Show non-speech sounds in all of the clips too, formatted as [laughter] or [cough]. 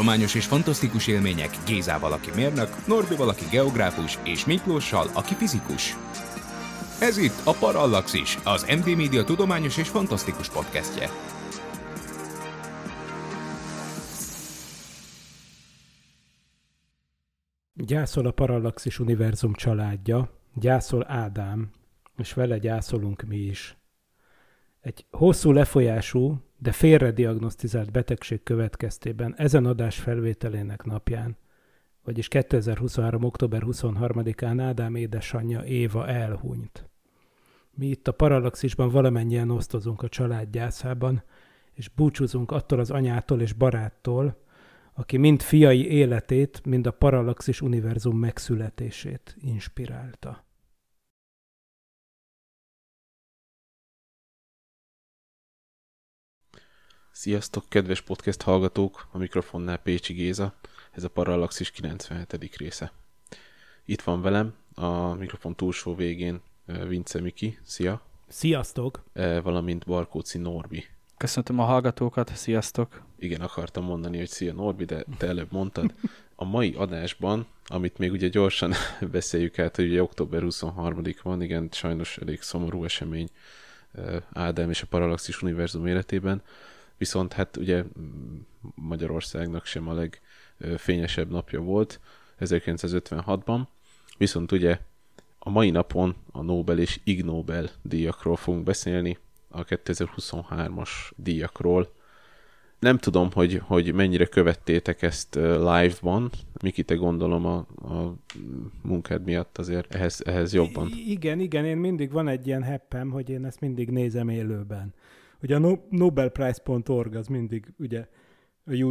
Tudományos és fantasztikus élmények Gézával, aki mérnök, Norbival, aki geográfus, és Miklóssal, aki fizikus. Ez itt a Parallaxis, az MD Media tudományos és fantasztikus podcastje. Gyászol a Parallaxis univerzum családja, gyászol Ádám, és vele gyászolunk mi is. Egy hosszú lefolyású, de félrediagnosztizált betegség következtében ezen adás felvételének napján, vagyis 2023. október 23-án Ádám édesanyja Éva elhunyt. Mi itt a Parallaxisban valamennyien osztozunk a család gyászában, és búcsúzunk attól az anyától és baráttól, aki mind fiai életét, mind a Parallaxis univerzum megszületését inspirálta. Sziasztok, kedves podcast hallgatók! A mikrofonnál Pécsi Géza, ez a Parallaxis 97. része. Itt van velem a mikrofon túlsó végén Vince Miki, szia! Sziasztok! Valamint Barkóci Norbi. Köszöntöm a hallgatókat, sziasztok! Igen, akartam mondani, hogy szia Norbi, de te előbb mondtad. A mai adásban, amit még ugye gyorsan [laughs] beszéljük át, hogy ugye október 23 van, igen, sajnos elég szomorú esemény Ádám és a Parallaxis univerzum életében, viszont hát ugye Magyarországnak sem a legfényesebb napja volt 1956-ban, viszont ugye a mai napon a Nobel és Ig Nobel díjakról fogunk beszélni, a 2023-as díjakról. Nem tudom, hogy, hogy mennyire követtétek ezt live-ban. Miki, te gondolom a, a munkád miatt azért ehhez, ehhez jobban. I- igen, igen, én mindig van egy ilyen heppem, hogy én ezt mindig nézem élőben. Ugye a no- nobelprize.org az mindig, ugye,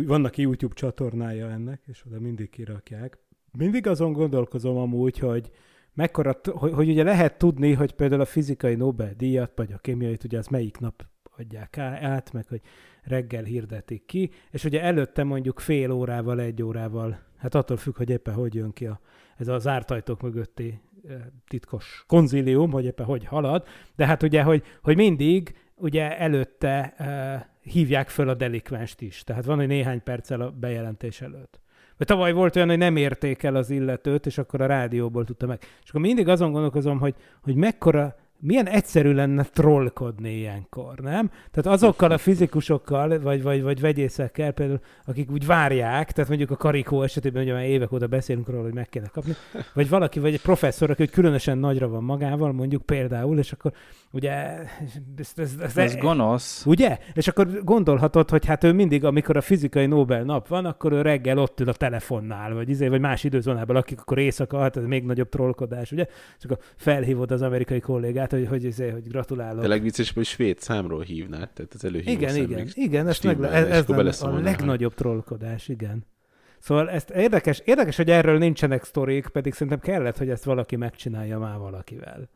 vannak YouTube csatornája ennek, és oda mindig kirakják. Mindig azon gondolkozom amúgy, hogy mekkora, hogy, hogy ugye lehet tudni, hogy például a fizikai Nobel-díjat, vagy a kémiait, ugye az melyik nap adják át, meg hogy reggel hirdetik ki, és ugye előtte mondjuk fél órával, egy órával, hát attól függ, hogy éppen hogy jön ki a, ez az zárt ajtók mögötti titkos konzílium, hogy éppen hogy halad, de hát ugye, hogy, hogy mindig ugye előtte hívják föl a delikvenst is. Tehát van, hogy néhány perccel a bejelentés előtt. Vagy tavaly volt olyan, hogy nem érték el az illetőt, és akkor a rádióból tudta meg. És akkor mindig azon gondolkozom, hogy, hogy mekkora milyen egyszerű lenne trollkodni ilyenkor, nem? Tehát azokkal a fizikusokkal, vagy, vagy, vagy vegyészekkel például, akik úgy várják, tehát mondjuk a Karikó esetében, ugye már évek óta beszélünk róla, hogy meg kéne kapni, vagy valaki, vagy egy professzor, aki különösen nagyra van magával, mondjuk például, és akkor ugye... Ez, ez, ez, ez gonosz. Ugye? És akkor gondolhatod, hogy hát ő mindig, amikor a fizikai Nobel nap van, akkor ő reggel ott ül a telefonnál, vagy, izé, vagy más időzónában, akik akkor éjszaka, hát ez még nagyobb trollkodás, ugye? És akkor felhívod az amerikai kollégát, hogy, hogy, hogy, hogy gratulálok. De legviccesebb, hogy svéd számról hívnád, tehát az előhívó Igen, igen, igen, ezt meg, ez, ez a legnagyobb trollkodás, igen. Szóval ezt érdekes, érdekes, hogy erről nincsenek sztorik, pedig szerintem kellett, hogy ezt valaki megcsinálja már valakivel.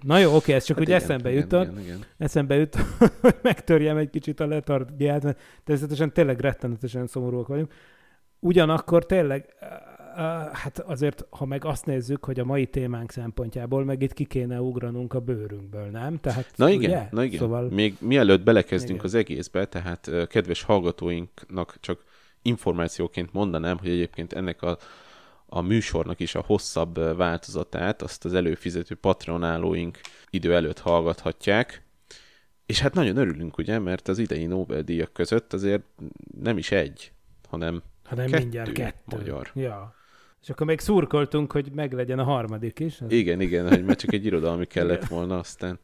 Na jó, oké, ez csak hát úgy igen, eszembe igen, jutott. Igen, igen. Eszembe jutott, [laughs] hogy megtörjem egy kicsit a letargiát, mert természetesen tényleg rettenetesen szomorúak vagyunk. Ugyanakkor tényleg hát azért, ha meg azt nézzük, hogy a mai témánk szempontjából meg itt ki kéne ugranunk a bőrünkből, nem? Tehát, na igen, ugye? na igen. Szóval... Még mielőtt belekezdünk igen. az egészbe, tehát kedves hallgatóinknak csak információként mondanám, hogy egyébként ennek a, a műsornak is a hosszabb változatát, azt az előfizető patronálóink idő előtt hallgathatják. És hát nagyon örülünk, ugye, mert az idei Nobel-díjak között azért nem is egy, hanem hanem kettő mindjárt kettő. magyar. Ja. És akkor még szurkoltunk, hogy meglegyen a harmadik is. Ez... Igen, igen, hogy már csak egy irodalmi [laughs] kellett volna, aztán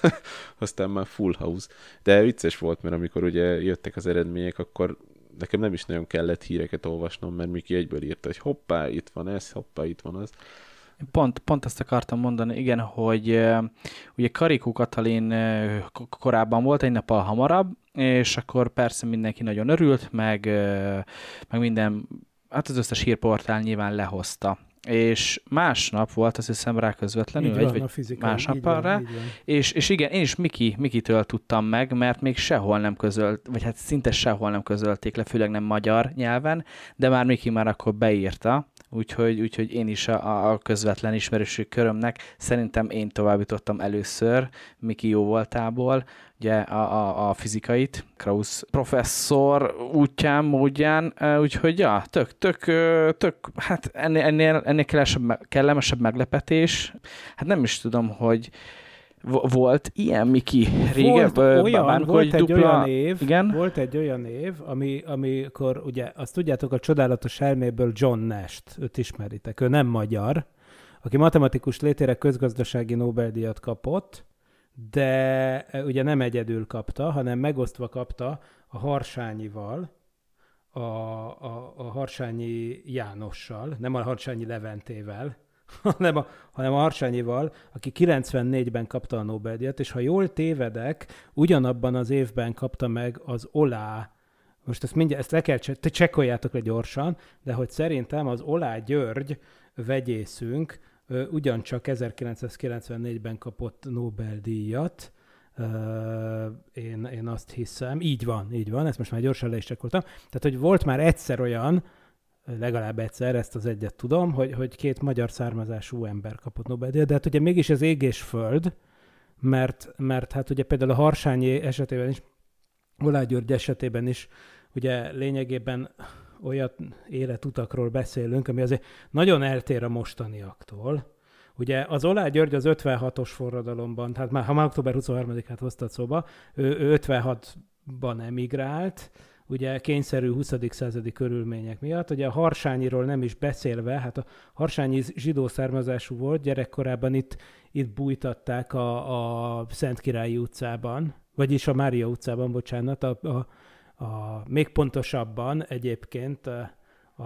[laughs] aztán már full house. De vicces volt, mert amikor ugye jöttek az eredmények, akkor nekem nem is nagyon kellett híreket olvasnom, mert Miki egyből írta, hogy hoppá, itt van ez, hoppá, itt van az. Pont, pont ezt akartam mondani, igen, hogy ugye Karikó Katalin korábban volt egy nappal hamarabb, és akkor persze mindenki nagyon örült, meg, meg minden, hát az összes hírportál nyilván lehozta. És másnap volt, azt hiszem rá közvetlenül, így vagy, van, vagy másnap rá, és, és igen, én is Miki, Mikitől tudtam meg, mert még sehol nem közölt, vagy hát szinte sehol nem közölték le, főleg nem magyar nyelven, de már Miki már akkor beírta, úgyhogy, úgyhogy én is a, a közvetlen ismerősű körömnek szerintem én továbbítottam először Miki jó voltából, ugye a, a, a fizikait, Krausz professzor útján, módján, úgyhogy ja, tök, tök, tök, hát ennél, ennél, ennél kellemesebb, kellemesebb meglepetés, hát nem is tudom, hogy volt ilyen, Miki, régebb? Volt, olyan, volt egy dupla... olyan év, igen? volt egy olyan év, ami, amikor ugye, azt tudjátok, a csodálatos elméből John Nash-t, őt ismeritek, ő nem magyar, aki matematikus létére közgazdasági Nobel-díjat kapott, de ugye nem egyedül kapta, hanem megosztva kapta a Harsányival, a, a, a Harsányi Jánossal, nem a Harsányi Leventével, [laughs] hanem a, hanem a Harsányival, aki 94-ben kapta a Nobel-díjat, és ha jól tévedek, ugyanabban az évben kapta meg az Olá, most ezt mindjárt, ezt le kell, te csekkoljátok le gyorsan, de hogy szerintem az Olá György vegyészünk, ugyancsak 1994-ben kapott Nobel-díjat, én, én azt hiszem, így van, így van, ezt most már gyorsan le is csekkoltam. Tehát, hogy volt már egyszer olyan, legalább egyszer, ezt az egyet tudom, hogy, hogy két magyar származású ember kapott Nobel-díjat, de hát ugye mégis az ég és föld, mert, mert hát ugye például a Harsányi esetében is, Olá György esetében is ugye lényegében olyat életutakról beszélünk, ami azért nagyon eltér a mostaniaktól. Ugye az Olá György az 56-os forradalomban, tehát már, ha már október 23-át hoztad szóba, ő, ő 56-ban emigrált, ugye kényszerű 20. századi körülmények miatt. Ugye a Harsányiról nem is beszélve, hát a Harsányi zsidó származású volt, gyerekkorában itt, itt bújtatták a, a Szent Királyi utcában, vagyis a Mária utcában, bocsánat, a, a, a, még pontosabban egyébként a, a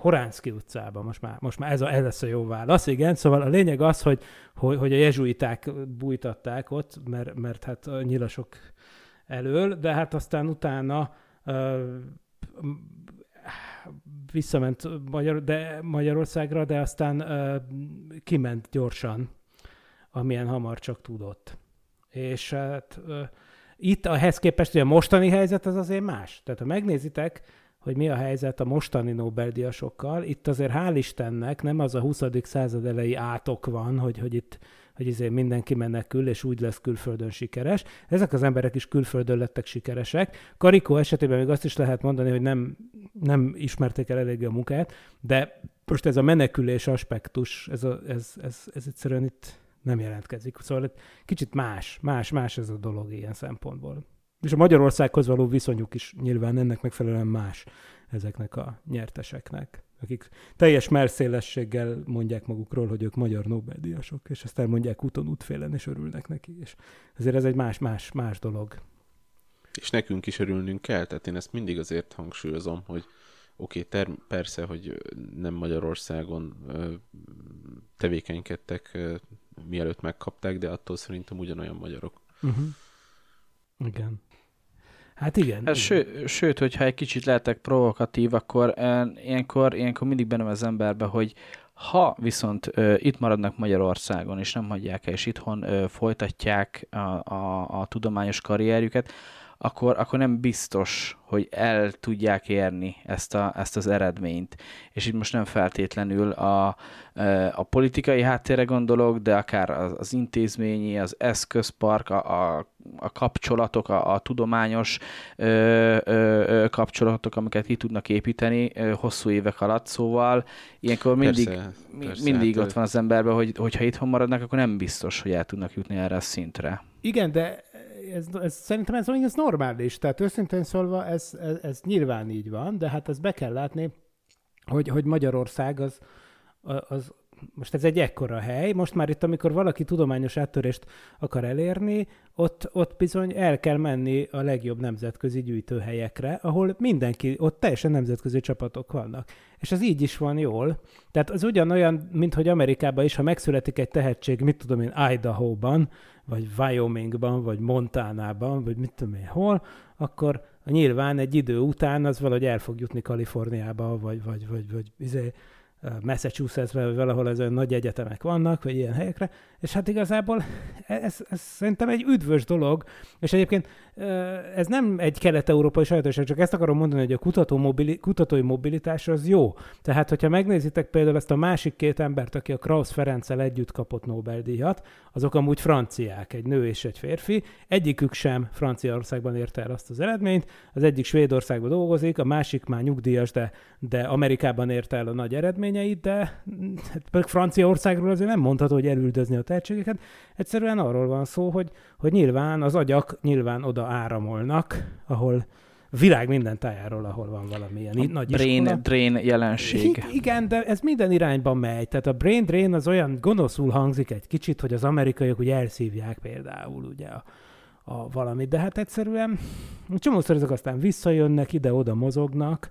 Horánszki utcában, most már, most már ez, a, ez lesz a jó válasz, igen, szóval a lényeg az, hogy, hogy, hogy a jezsuiták bújtatták ott, mert, mert hát a nyilasok elől, de hát aztán utána uh, visszament Magyar, de Magyarországra, de aztán uh, kiment gyorsan, amilyen hamar csak tudott. És hát uh, itt ehhez képest, hogy a mostani helyzet az azért más. Tehát ha megnézitek, hogy mi a helyzet a mostani Nobel-díjasokkal, itt azért hál' Istennek nem az a 20. század elejé átok van, hogy, hogy itt hogy izé mindenki menekül, és úgy lesz külföldön sikeres. Ezek az emberek is külföldön lettek sikeresek. Karikó esetében még azt is lehet mondani, hogy nem, nem ismerték el eléggé a munkát, de most ez a menekülés aspektus, ez, a, ez, ez, ez egyszerűen itt nem jelentkezik. Szóval kicsit más, más, más ez a dolog ilyen szempontból. És a Magyarországhoz való viszonyuk is nyilván ennek megfelelően más ezeknek a nyerteseknek, akik teljes merszélességgel mondják magukról, hogy ők magyar Nobel-díjasok, és aztán mondják úton útfélen, és örülnek neki. És ezért ez egy más-más más dolog. És nekünk is örülnünk kell, tehát én ezt mindig azért hangsúlyozom, hogy oké, okay, persze, hogy nem Magyarországon ö, tevékenykedtek, ö, mielőtt megkapták, de attól szerintem ugyanolyan magyarok. Uh-huh. Igen. Hát igen. Hát ső, sőt, hogyha egy kicsit lehetek provokatív, akkor ilyenkor, ilyenkor mindig benne az emberbe, hogy ha viszont ö, itt maradnak Magyarországon, és nem hagyják el, és itthon ö, folytatják a, a, a tudományos karrierjüket, akkor, akkor nem biztos, hogy el tudják érni ezt, a, ezt az eredményt. És itt most nem feltétlenül a, a politikai háttérre gondolok, de akár az, az intézményi, az eszközpark, a, a, a kapcsolatok, a, a tudományos ö, ö, ö, kapcsolatok, amiket ki tudnak építeni ö, hosszú évek alatt, szóval ilyenkor mindig, persze, persze, mindig hát ott van az emberben, hogy hogyha itthon maradnak, akkor nem biztos, hogy el tudnak jutni erre a szintre. Igen, de ez, ez, szerintem ez, ez normális. Tehát őszintén szólva ez, ez, ez nyilván így van, de hát ezt be kell látni, hogy, hogy Magyarország az, az most ez egy ekkora hely, most már itt, amikor valaki tudományos áttörést akar elérni, ott, ott bizony el kell menni a legjobb nemzetközi gyűjtőhelyekre, ahol mindenki, ott teljesen nemzetközi csapatok vannak. És ez így is van jól. Tehát az ugyanolyan, mint hogy Amerikában is, ha megszületik egy tehetség, mit tudom én, Idaho-ban, vagy Wyomingban, vagy Montanában, vagy mit tudom én hol, akkor nyilván egy idő után az valahogy el fog jutni Kaliforniába, vagy, vagy, vagy, vagy izé, Massachusettsben, vagy valahol ez olyan nagy egyetemek vannak, vagy ilyen helyekre, és hát igazából ez, ez szerintem egy üdvös dolog, és egyébként ez nem egy kelet-európai sajátosság, csak ezt akarom mondani, hogy a kutató mobili, kutatói mobilitás az jó. Tehát, hogyha megnézitek például ezt a másik két embert, aki a Krausz Ferenccel együtt kapott Nobel-díjat, azok amúgy franciák, egy nő és egy férfi. Egyikük sem Franciaországban érte el azt az eredményt, az egyik Svédországban dolgozik, a másik már nyugdíjas, de, de Amerikában érte el a nagy eredményeit, de hát Franciaországról azért nem mondható, hogy elüldözni a tehetségeket. Egyszerűen arról van szó, hogy, hogy nyilván az agyak nyilván oda áramolnak, ahol világ minden tájáról, ahol van valamilyen a nagy brain iskola. drain jelenség. I- igen, de ez minden irányban megy. Tehát a brain drain az olyan gonoszul hangzik egy kicsit, hogy az amerikaiak ugye elszívják például ugye a, a valamit, de hát egyszerűen csomószor ezek aztán visszajönnek, ide-oda mozognak,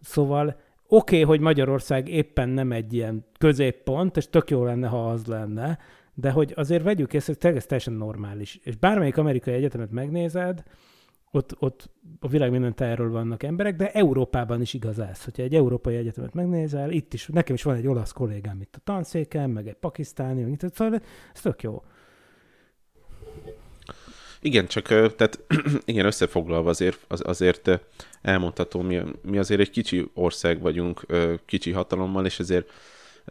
szóval oké, okay, hogy Magyarország éppen nem egy ilyen középpont, és tök jó lenne, ha az lenne, de hogy azért vegyük észre, hogy ez teljesen normális. És bármelyik amerikai egyetemet megnézed, ott, ott a világ minden tájáról vannak emberek, de Európában is igaz ez. Hogyha egy európai egyetemet megnézel, itt is, nekem is van egy olasz kollégám itt a tanszéken, meg egy pakisztáni, meg itt, szóval ez tök jó. Igen, csak tehát [clears throat] igen, összefoglalva azért, az, azért elmondható, mi, mi azért egy kicsi ország vagyunk, kicsi hatalommal, és ezért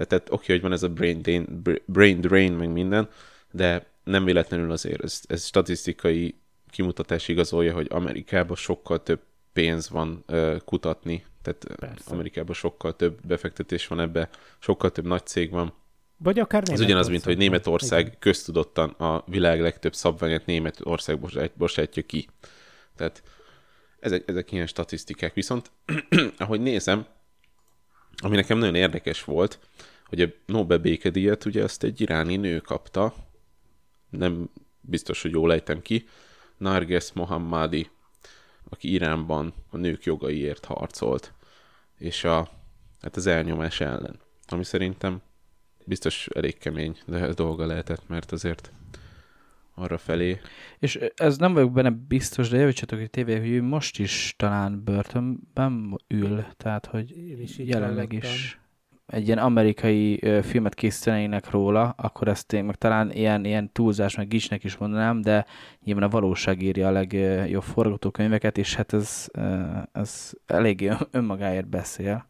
tehát oké, okay, hogy van ez a brain drain, brain drain, meg minden, de nem véletlenül azért ez, ez statisztikai kimutatás igazolja, hogy Amerikában sokkal több pénz van uh, kutatni, tehát Persze. Amerikában sokkal több befektetés van ebbe, sokkal több nagy cég van. Vagy akár Ez ugyanaz, mint hogy Németország Igen. köztudottan a világ legtöbb szabványát Németország bocsátja ki. Tehát ezek, ezek ilyen statisztikák. Viszont, [clears throat] ahogy nézem, ami nekem nagyon érdekes volt, hogy a Nobel békedíjat ugye azt egy iráni nő kapta, nem biztos, hogy jól ejtem ki, Narges Mohammadi, aki Iránban a nők jogaiért harcolt, és a, hát az elnyomás ellen, ami szerintem biztos elég kemény dolga lehetett, mert azért arra felé. És ez nem vagyok benne biztos, de javítsatok egy tévé, hogy ő most is talán börtönben ül, tehát hogy is jelenleg is egy ilyen amerikai filmet készítenének róla, akkor ezt én meg talán ilyen, ilyen túlzás, meg gicsnek is mondanám, de nyilván a valóság írja a legjobb forgatókönyveket, és hát ez, ez eléggé [laughs] önmagáért beszél.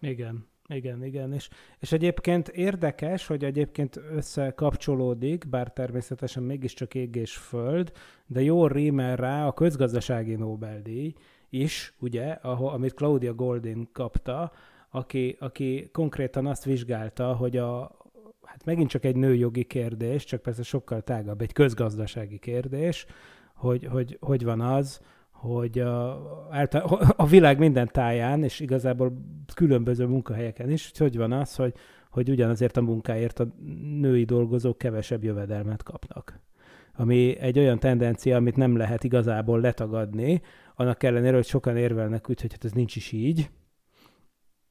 Igen. Igen, igen. És, és egyébként érdekes, hogy egyébként összekapcsolódik, bár természetesen mégiscsak ég és föld, de jó rímel rá a közgazdasági Nobel-díj is, ugye, ahol, amit Claudia Goldin kapta, aki, aki konkrétan azt vizsgálta, hogy a, hát megint csak egy nőjogi kérdés, csak persze sokkal tágabb, egy közgazdasági kérdés, hogy hogy, hogy van az, hogy a, a világ minden táján, és igazából különböző munkahelyeken is, hogy van az, hogy, hogy ugyanazért a munkáért a női dolgozók kevesebb jövedelmet kapnak. Ami egy olyan tendencia, amit nem lehet igazából letagadni, annak ellenére, hogy sokan érvelnek úgy, hogy hát ez nincs is így,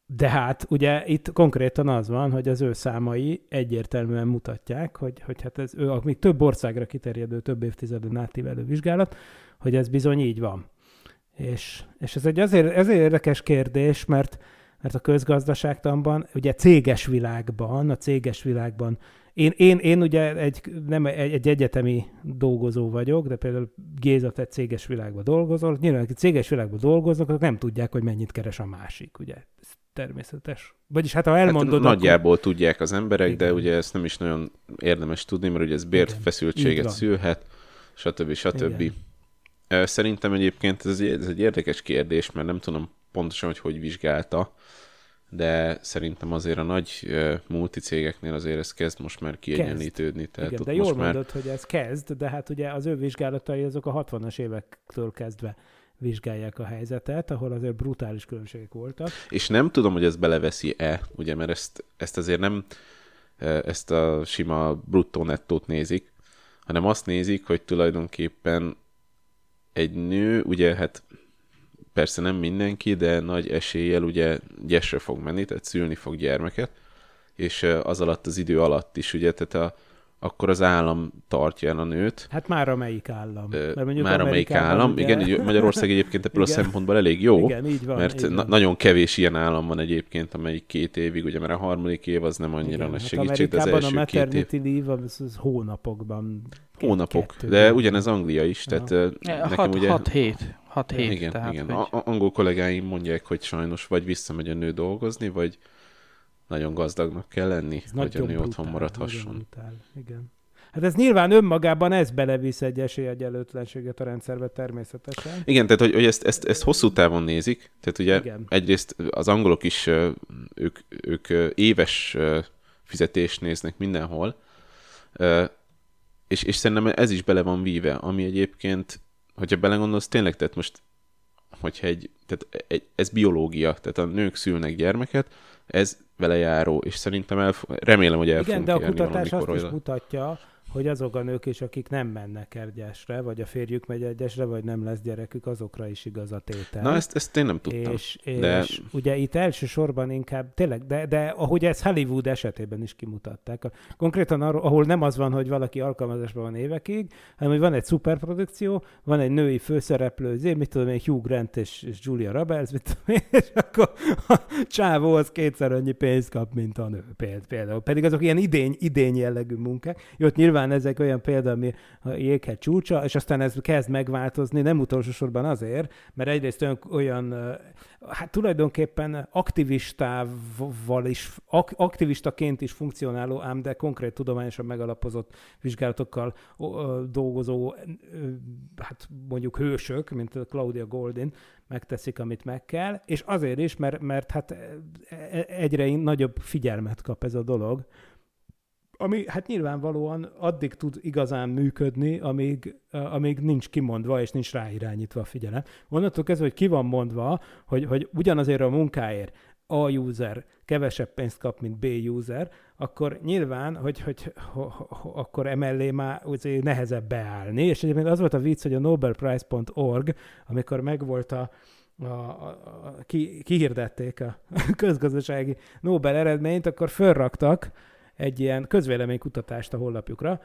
de hát ugye itt konkrétan az van, hogy az ő számai egyértelműen mutatják, hogy, hogy hát ez ő, még több országra kiterjedő, több évtizeden átívelő vizsgálat, hogy ez bizony így van. És, és ez egy azért, ezért érdekes kérdés, mert, mert a közgazdaságtanban, ugye céges világban, a céges világban, én, én, én ugye egy, nem egy, egy egyetemi dolgozó vagyok, de például Géza, te céges világban dolgozol, nyilván, akik céges világban dolgoznak, azok nem tudják, hogy mennyit keres a másik, ugye? Ez természetes. Vagyis hát ha elmondod... Hát, nagyjából akkor... tudják az emberek, Igen. de ugye ezt nem is nagyon érdemes tudni, mert ugye ez bérfeszültséget szülhet, stb. stb. Igen. Szerintem egyébként ez egy, ez egy érdekes kérdés, mert nem tudom pontosan, hogy hogy vizsgálta, de szerintem azért a nagy multicégeknél azért ez kezd most már kiegyenlítődni. Tehát Igen, de jól már... mondod, hogy ez kezd, de hát ugye az ő vizsgálatai azok a 60-as évektől kezdve vizsgálják a helyzetet, ahol azért brutális különbségek voltak. És nem tudom, hogy ez beleveszi-e, ugye, mert ezt, ezt azért nem ezt a sima bruttó nettót nézik, hanem azt nézik, hogy tulajdonképpen egy nő, ugye hát persze nem mindenki, de nagy eséllyel ugye gyesre fog menni, tehát szülni fog gyermeket, és az alatt az idő alatt is, ugye, tehát a, akkor az állam tartja el a nőt. Hát már amelyik állam. Mert mondjuk már amelyik állam. Ugye... Igen, Magyarország egyébként ebből a szempontból elég jó, Igen, így van, mert így na- nagyon kevés ilyen állam van egyébként, amelyik két évig, ugye mert a harmadik év az nem annyira Igen, nagy hát segítség, de az első a két év... maternity leave az, az hónapokban. Hónapok, kettő de ugyanez Anglia is, tehát ö, nekem 6 ugye... 6 hét. 6 hét. igen, tehát, igen. Hogy... A- angol kollégáim mondják, hogy sajnos vagy visszamegy a nő dolgozni, vagy nagyon gazdagnak kell lenni, Ez hogy a nagyon nő brutál, otthon maradhasson. brutál, Igen. Hát ez nyilván önmagában ez belevisz egy esélyegyenlőtlenséget a rendszerbe természetesen. Igen, tehát hogy, hogy ezt, ezt, ezt hosszú távon nézik, tehát ugye Igen. egyrészt az angolok is, ők, ők éves fizetést néznek mindenhol, és, és szerintem ez is bele van víve, ami egyébként, hogyha belegondolsz, tényleg, tehát most, hogyha egy, tehát egy, ez biológia, tehát a nők szülnek gyermeket, ez vele járó, és szerintem el, remélem, hogy el Igen, de a kutatás azt valamikor is oda. mutatja, hogy azok a nők is, akik nem mennek egyesre, vagy a férjük megy egyesre, vagy nem lesz gyerekük, azokra is igaz a tétel. Na, ezt, ezt én nem tudtam. és, és de- ugye itt elsősorban inkább, tényleg, de, de ahogy ez Hollywood esetében is kimutatták, konkrétan arról, ahol nem az van, hogy valaki alkalmazásban van évekig, hanem hogy van egy szuperprodukció, van egy női főszereplő, azért, mit tudom én, Hugh Grant és, és Julia Roberts, mit tudom én, [laughs] és akkor a csávó az kétszer annyi pénzt kap, mint a nő péld- például. Pedig azok ilyen idény, idény jellegű munkák. Jó, ott nyilván ezek olyan példa, ami a jéghegy csúcsa, és aztán ez kezd megváltozni, nem utolsó sorban azért, mert egyrészt olyan, olyan hát tulajdonképpen aktivistával is, ak- aktivistaként is funkcionáló, ám de konkrét tudományosan megalapozott vizsgálatokkal dolgozó, hát mondjuk hősök, mint Claudia Goldin, megteszik, amit meg kell, és azért is, mert, mert hát e- egyre nagyobb figyelmet kap ez a dolog, ami hát nyilvánvalóan addig tud igazán működni, amíg, amíg nincs kimondva, és nincs ráirányítva a figyelem. Onnantól kezdve, hogy ki van mondva, hogy, hogy ugyanazért a munkáért A user kevesebb pénzt kap, mint B user, akkor nyilván, hogy, hogy ho, ho, ho, akkor emellé már azért nehezebb beállni, és egyébként az volt a vicc, hogy a nobelprize.org, amikor megvolt a, a, a, a, ki, kihirdették a [laughs] közgazdasági Nobel eredményt, akkor fölraktak egy ilyen közvéleménykutatást a honlapjukra,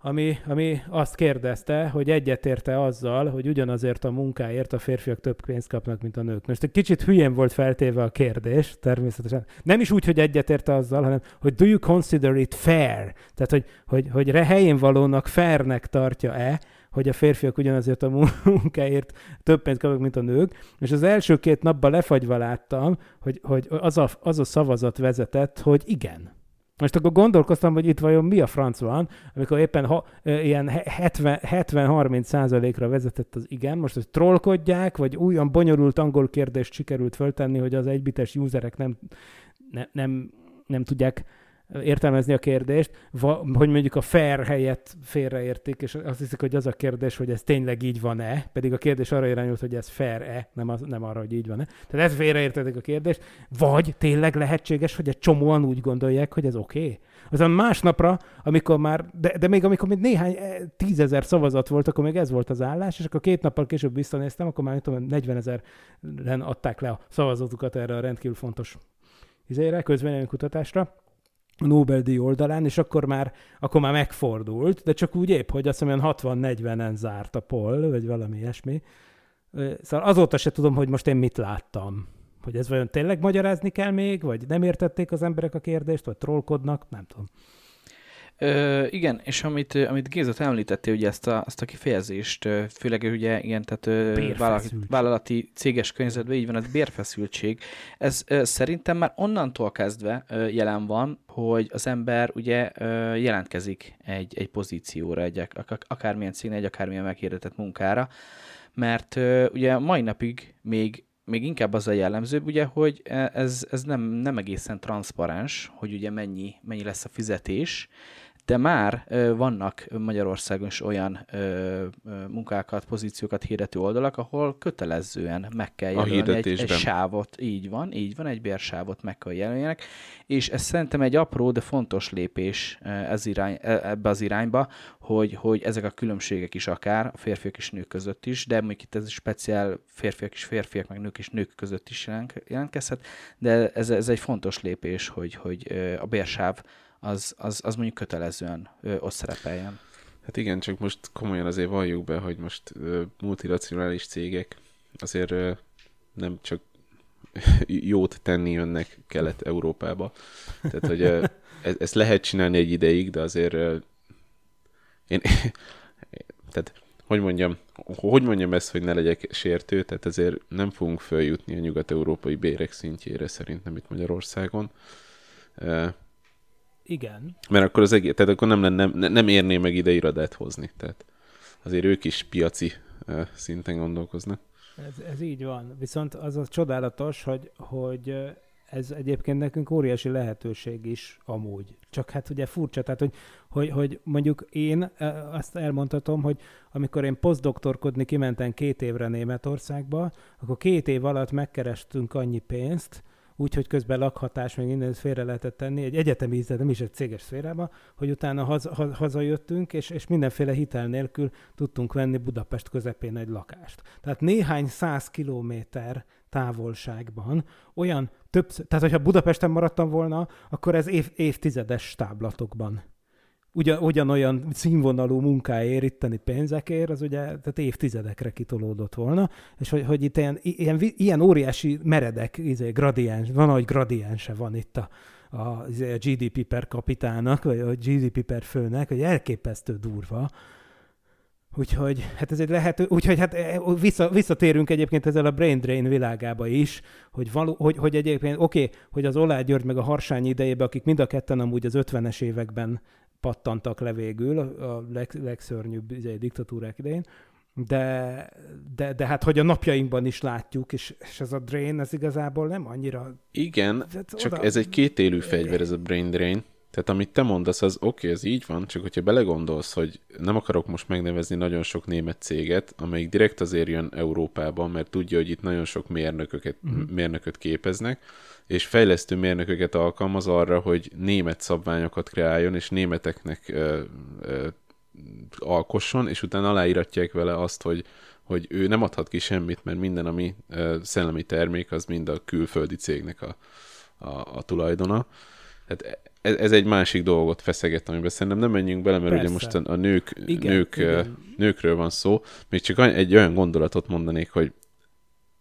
ami, ami azt kérdezte, hogy egyetérte azzal, hogy ugyanazért a munkáért a férfiak több pénzt kapnak, mint a nők. Most egy kicsit hülyén volt feltéve a kérdés, természetesen. Nem is úgy, hogy egyetérte azzal, hanem hogy do you consider it fair? Tehát, hogy, hogy, hogy helyén valónak fairnek tartja-e, hogy a férfiak ugyanazért a [laughs] munkáért több pénzt kapnak, mint a nők, és az első két napban lefagyva láttam, hogy, hogy az, a, az a szavazat vezetett, hogy igen. Most akkor gondolkoztam, hogy itt vajon mi a franc van, amikor éppen ha, ilyen he- 70 70-30 százalékra vezetett az igen, most hogy trollkodják, vagy olyan bonyolult angol kérdést sikerült föltenni, hogy az egybites userek nem, ne, nem, nem tudják értelmezni a kérdést, hogy mondjuk a fair helyett félreértik, és azt hiszik, hogy az a kérdés, hogy ez tényleg így van-e, pedig a kérdés arra irányult, hogy ez fair-e, nem, az, nem arra, hogy így van-e. Tehát ez félreértették a kérdést, vagy tényleg lehetséges, hogy egy csomóan úgy gondolják, hogy ez oké? Okay? Azon másnapra, amikor már, de, de még amikor még néhány eh, tízezer szavazat volt, akkor még ez volt az állás, és akkor két nappal később visszanéztem, akkor már nem tudom, 40 ezeren adták le a szavazatukat erre a rendkívül fontos izére, közvéleménykutatásra a Nobel-díj oldalán, és akkor már, akkor már megfordult, de csak úgy épp, hogy azt hiszem olyan 60-40-en zárt a poll, vagy valami ilyesmi. Szóval azóta se tudom, hogy most én mit láttam. Hogy ez vajon tényleg magyarázni kell még, vagy nem értették az emberek a kérdést, vagy trollkodnak, nem tudom. Ö, igen, és amit, amit Géza te említettél, ugye ezt a, ezt a kifejezést, főleg ugye ilyen, tehát vállalati, céges környezetben így van, ez bérfeszültség. Ez szerintem már onnantól kezdve jelen van, hogy az ember ugye jelentkezik egy, egy pozícióra, egy ak- akármilyen cégnél, egy akármilyen meghirdetett munkára, mert ugye mai napig még még inkább az a jellemzőbb, ugye, hogy ez, ez nem, nem egészen transzparens, hogy ugye mennyi, mennyi lesz a fizetés, de már vannak Magyarországon is olyan munkákat, pozíciókat hirdető oldalak, ahol kötelezően meg kell jelölni egy, egy sávot. Így van, így van, egy bérsávot meg kell jelöljenek, és ez szerintem egy apró, de fontos lépés ez irány, e- ebbe az irányba, hogy, hogy ezek a különbségek is akár a férfiak és nők között is, de mondjuk itt ez speciál férfiak és férfiak, meg nők és nők között is jelent- jelentkezhet, de ez, ez egy fontos lépés, hogy, hogy a bérsáv az, az, az mondjuk kötelezően ö, ott szerepeljen. Hát igen, csak most komolyan azért valljuk be, hogy most ö, multinacionális cégek azért nem csak [laughs] jót tenni jönnek Kelet-Európába. Tehát, hogy ö, e- ezt lehet csinálni egy ideig, de azért én, [laughs] tehát hogy mondjam, hogy mondjam ezt, hogy ne legyek sértő, tehát azért nem fogunk följutni a nyugat-európai bérek szintjére szerintem itt Magyarországon. Igen. mert akkor az egész, tehát akkor nem, lenne, nem, nem érné meg ide irodát hozni. Tehát azért ők is piaci szinten gondolkoznak. Ez, ez így van. Viszont az a csodálatos, hogy, hogy ez egyébként nekünk óriási lehetőség is amúgy. Csak hát ugye furcsa, tehát hogy, hogy, hogy mondjuk én azt elmondhatom, hogy amikor én posztdoktorkodni kimentem két évre Németországba, akkor két év alatt megkerestünk annyi pénzt, úgyhogy közben lakhatás, meg minden félre lehetett tenni, egy egyetemi ízlet, nem is egy céges szférába, hogy utána haza, ha- hazajöttünk, és, és mindenféle hitel nélkül tudtunk venni Budapest közepén egy lakást. Tehát néhány száz kilométer távolságban olyan több, tehát hogyha Budapesten maradtam volna, akkor ez év, évtizedes táblatokban. Ugyan, ugyanolyan színvonalú munkáért, itteni pénzekért, az ugye tehát évtizedekre kitolódott volna, és hogy, hogy itt ilyen, ilyen, ilyen óriási meredek izé, gradiens, van, hogy gradiense van itt a, a, izé, a GDP per kapitának, vagy a GDP per főnek, hogy elképesztő durva. Úgyhogy hát ez egy lehető, úgyhogy hát eh, vissza, visszatérünk egyébként ezzel a brain drain világába is, hogy, való, hogy, hogy egyébként oké, okay, hogy az Olá György meg a Harsány idejében, akik mind a ketten amúgy az 50-es években pattantak le végül, a leg, legszörnyűbb izé, diktatúrák idején, de, de, de hát hogy a napjainkban is látjuk, és, és ez a drain, ez igazából nem annyira... Igen, csak oda- ez egy kétélű fegyver, ez a brain drain. Tehát amit te mondasz, az oké, okay, ez így van, csak hogyha belegondolsz, hogy nem akarok most megnevezni nagyon sok német céget, amelyik direkt azért jön Európába, mert tudja, hogy itt nagyon sok mérnököket, Mhm. uh-huh. mérnököt képeznek, és fejlesztő mérnököket alkalmaz arra, hogy német szabványokat kreáljon, és németeknek ö, ö, alkosson, és utána aláíratják vele azt, hogy, hogy ő nem adhat ki semmit, mert minden, ami ö, szellemi termék, az mind a külföldi cégnek a, a, a tulajdona. Tehát ez, ez egy másik dolgot feszeget, amiben szerintem nem menjünk bele, mert Persze. ugye most a, a nők, Igen, nők, igen. nőkről van szó. Még csak egy olyan gondolatot mondanék, hogy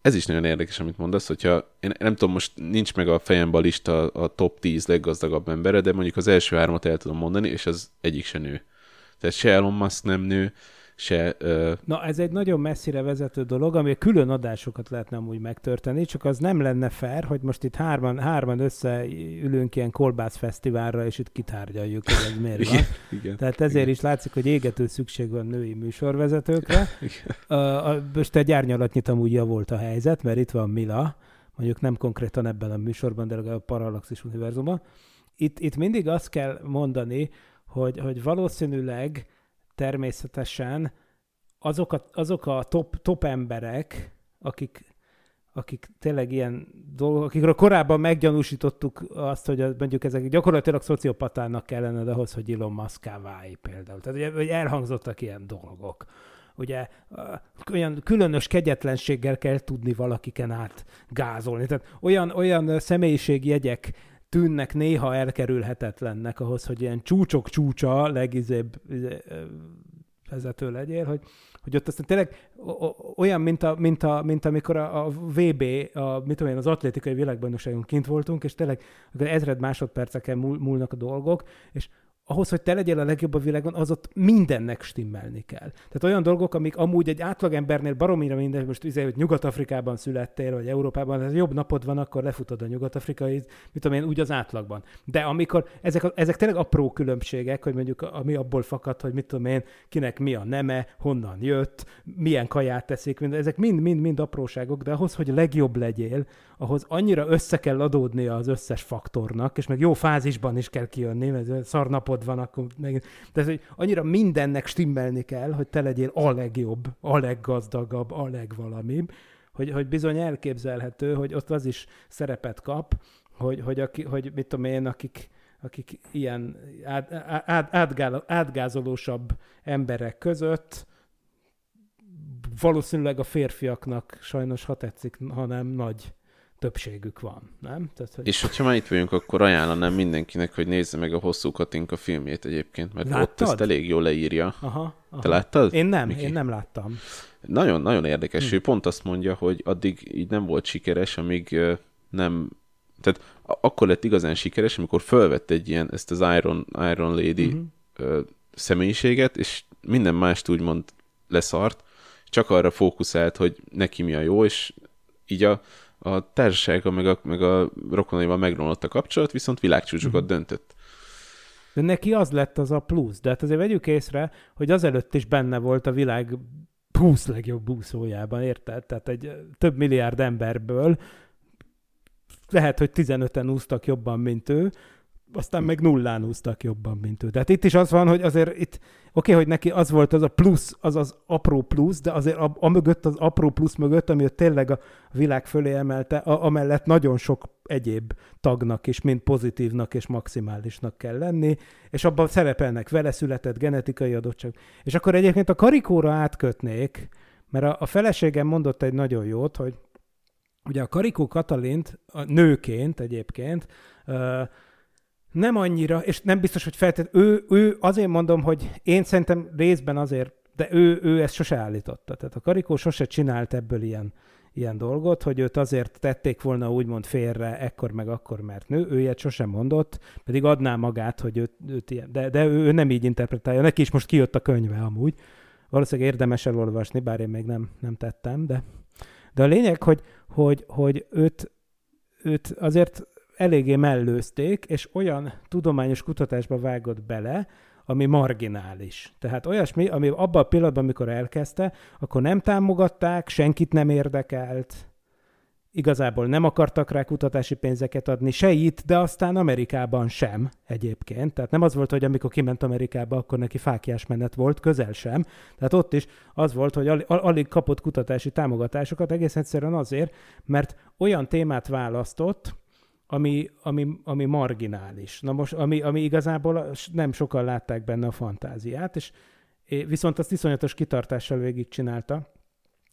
ez is nagyon érdekes, amit mondasz, hogyha én nem tudom, most nincs meg a fejemben a lista a top 10 leggazdagabb embere, de mondjuk az első hármat el tudom mondani, és az egyik se nő. Tehát se Elon Musk nem nő, se... Ö, Na, ez egy nagyon messzire vezető dolog, ami külön adásokat lehetne amúgy megtörténni, csak az nem lenne fair, hogy most itt hárman, hárman összeülünk ilyen kolbász fesztiválra, és itt kitárgyaljuk, hogy ez miért van. igen, igen. Tehát ezért is látszik, hogy égető szükség van női műsorvezetőkre. [laughs] A, a, most egy árnyalatnyit amúgy javult a helyzet, mert itt van Mila, mondjuk nem konkrétan ebben a műsorban, de legalább a Parallaxis univerzumban. Itt, itt mindig azt kell mondani, hogy, hogy valószínűleg természetesen azok a, azok a top, top emberek, akik, akik tényleg ilyen dolgok, akikről korábban meggyanúsítottuk azt, hogy mondjuk ezek gyakorlatilag szociopatának kellene ahhoz, hogy Elon musk válj például. Tehát ugye, hogy elhangzottak ilyen dolgok. Ugye olyan különös kegyetlenséggel kell tudni valakiken át gázolni. Tehát olyan, olyan személyiségjegyek tűnnek néha elkerülhetetlennek ahhoz, hogy ilyen csúcsok csúcsa legizébb izé, vezető legyél, hogy, hogy ott aztán tényleg olyan, mint, a, mint, a, mint amikor a, a VB, a, mit tudom én, az atlétikai világbajnokságon kint voltunk, és tényleg ezred másodperceken múl, múlnak a dolgok, és ahhoz, hogy te legyél a legjobb a világon, az ott mindennek stimmelni kell. Tehát olyan dolgok, amik amúgy egy átlagembernél baromira minden, most izé, hogy Nyugat-Afrikában születtél, vagy Európában, ez jobb napod van, akkor lefutod a nyugat-afrikai, mit tudom én, úgy az átlagban. De amikor ezek, ezek tényleg apró különbségek, hogy mondjuk ami abból fakad, hogy mit tudom én, kinek mi a neme, honnan jött, milyen kaját teszik, mind, ezek mind-mind-mind apróságok, de ahhoz, hogy legjobb legyél, ahhoz annyira össze kell adódnia az összes faktornak, és meg jó fázisban is kell kijönni, mert szarnapod dolgod van, akkor meg... Tehát, hogy annyira mindennek stimmelni kell, hogy te legyél a legjobb, a leggazdagabb, a legvalamibb, hogy, hogy bizony elképzelhető, hogy ott az is szerepet kap, hogy, hogy, aki, hogy mit tudom én, akik, akik ilyen át, át, átgázolósabb emberek között valószínűleg a férfiaknak sajnos, ha tetszik, hanem nagy többségük van, nem? Tehát, hogy... És hogyha már itt vagyunk, akkor ajánlanám mindenkinek, hogy nézze meg a Hosszú Katinka filmjét egyébként, mert Láttad? ott ezt elég jól leírja. Aha, aha. Te láttad? Én nem, Miki? én nem láttam. Nagyon, nagyon érdekes. Hm. Ő pont azt mondja, hogy addig így nem volt sikeres, amíg nem... Tehát akkor lett igazán sikeres, amikor felvett egy ilyen, ezt az Iron, Iron Lady uh-huh. személyiséget, és minden mást úgymond leszart, csak arra fókuszált, hogy neki mi a jó, és így a, a társasága meg a, meg a rokonaival megromlott a kapcsolat, viszont világcsúcsokat uh-huh. döntött. De neki az lett az a plusz. De hát azért vegyük észre, hogy azelőtt is benne volt a világ 20 legjobb búszójában, érted? Tehát egy több milliárd emberből lehet, hogy 15-en úsztak jobban, mint ő, aztán meg nullán húztak jobban, mint ő. Tehát itt is az van, hogy azért itt, oké, okay, hogy neki az volt az a plusz, az az apró plusz, de azért a, a mögött, az apró plusz mögött, ami tényleg a világ fölé emelte, a, amellett nagyon sok egyéb tagnak is, mind pozitívnak és maximálisnak kell lenni, és abban szerepelnek vele született genetikai adottság. És akkor egyébként a karikóra átkötnék, mert a, a feleségem mondott egy nagyon jót, hogy ugye a Karikó Katalint, a nőként egyébként, nem annyira, és nem biztos, hogy feltétlenül, ő, ő azért mondom, hogy én szerintem részben azért, de ő, ő ezt sose állította. Tehát a Karikó sose csinált ebből ilyen, ilyen dolgot, hogy őt azért tették volna úgymond félre ekkor meg akkor, mert nő, ő ilyet sosem mondott, pedig adná magát, hogy őt, őt ilyen, de, de ő, ő nem így interpretálja. Neki is most kijött a könyve amúgy. Valószínűleg érdemes elolvasni, bár én még nem, nem tettem, de, de a lényeg, hogy, hogy, hogy őt, őt azért eléggé mellőzték, és olyan tudományos kutatásba vágott bele, ami marginális. Tehát olyasmi, ami abban a pillanatban, amikor elkezdte, akkor nem támogatták, senkit nem érdekelt, igazából nem akartak rá kutatási pénzeket adni, se itt, de aztán Amerikában sem egyébként. Tehát nem az volt, hogy amikor kiment Amerikába, akkor neki fákjás menet volt, közel sem. Tehát ott is az volt, hogy al- alig kapott kutatási támogatásokat, egész egyszerűen azért, mert olyan témát választott, ami, ami, ami marginális. Na most, ami, ami igazából nem sokan látták benne a fantáziát, és viszont azt iszonyatos kitartással végig csinálta.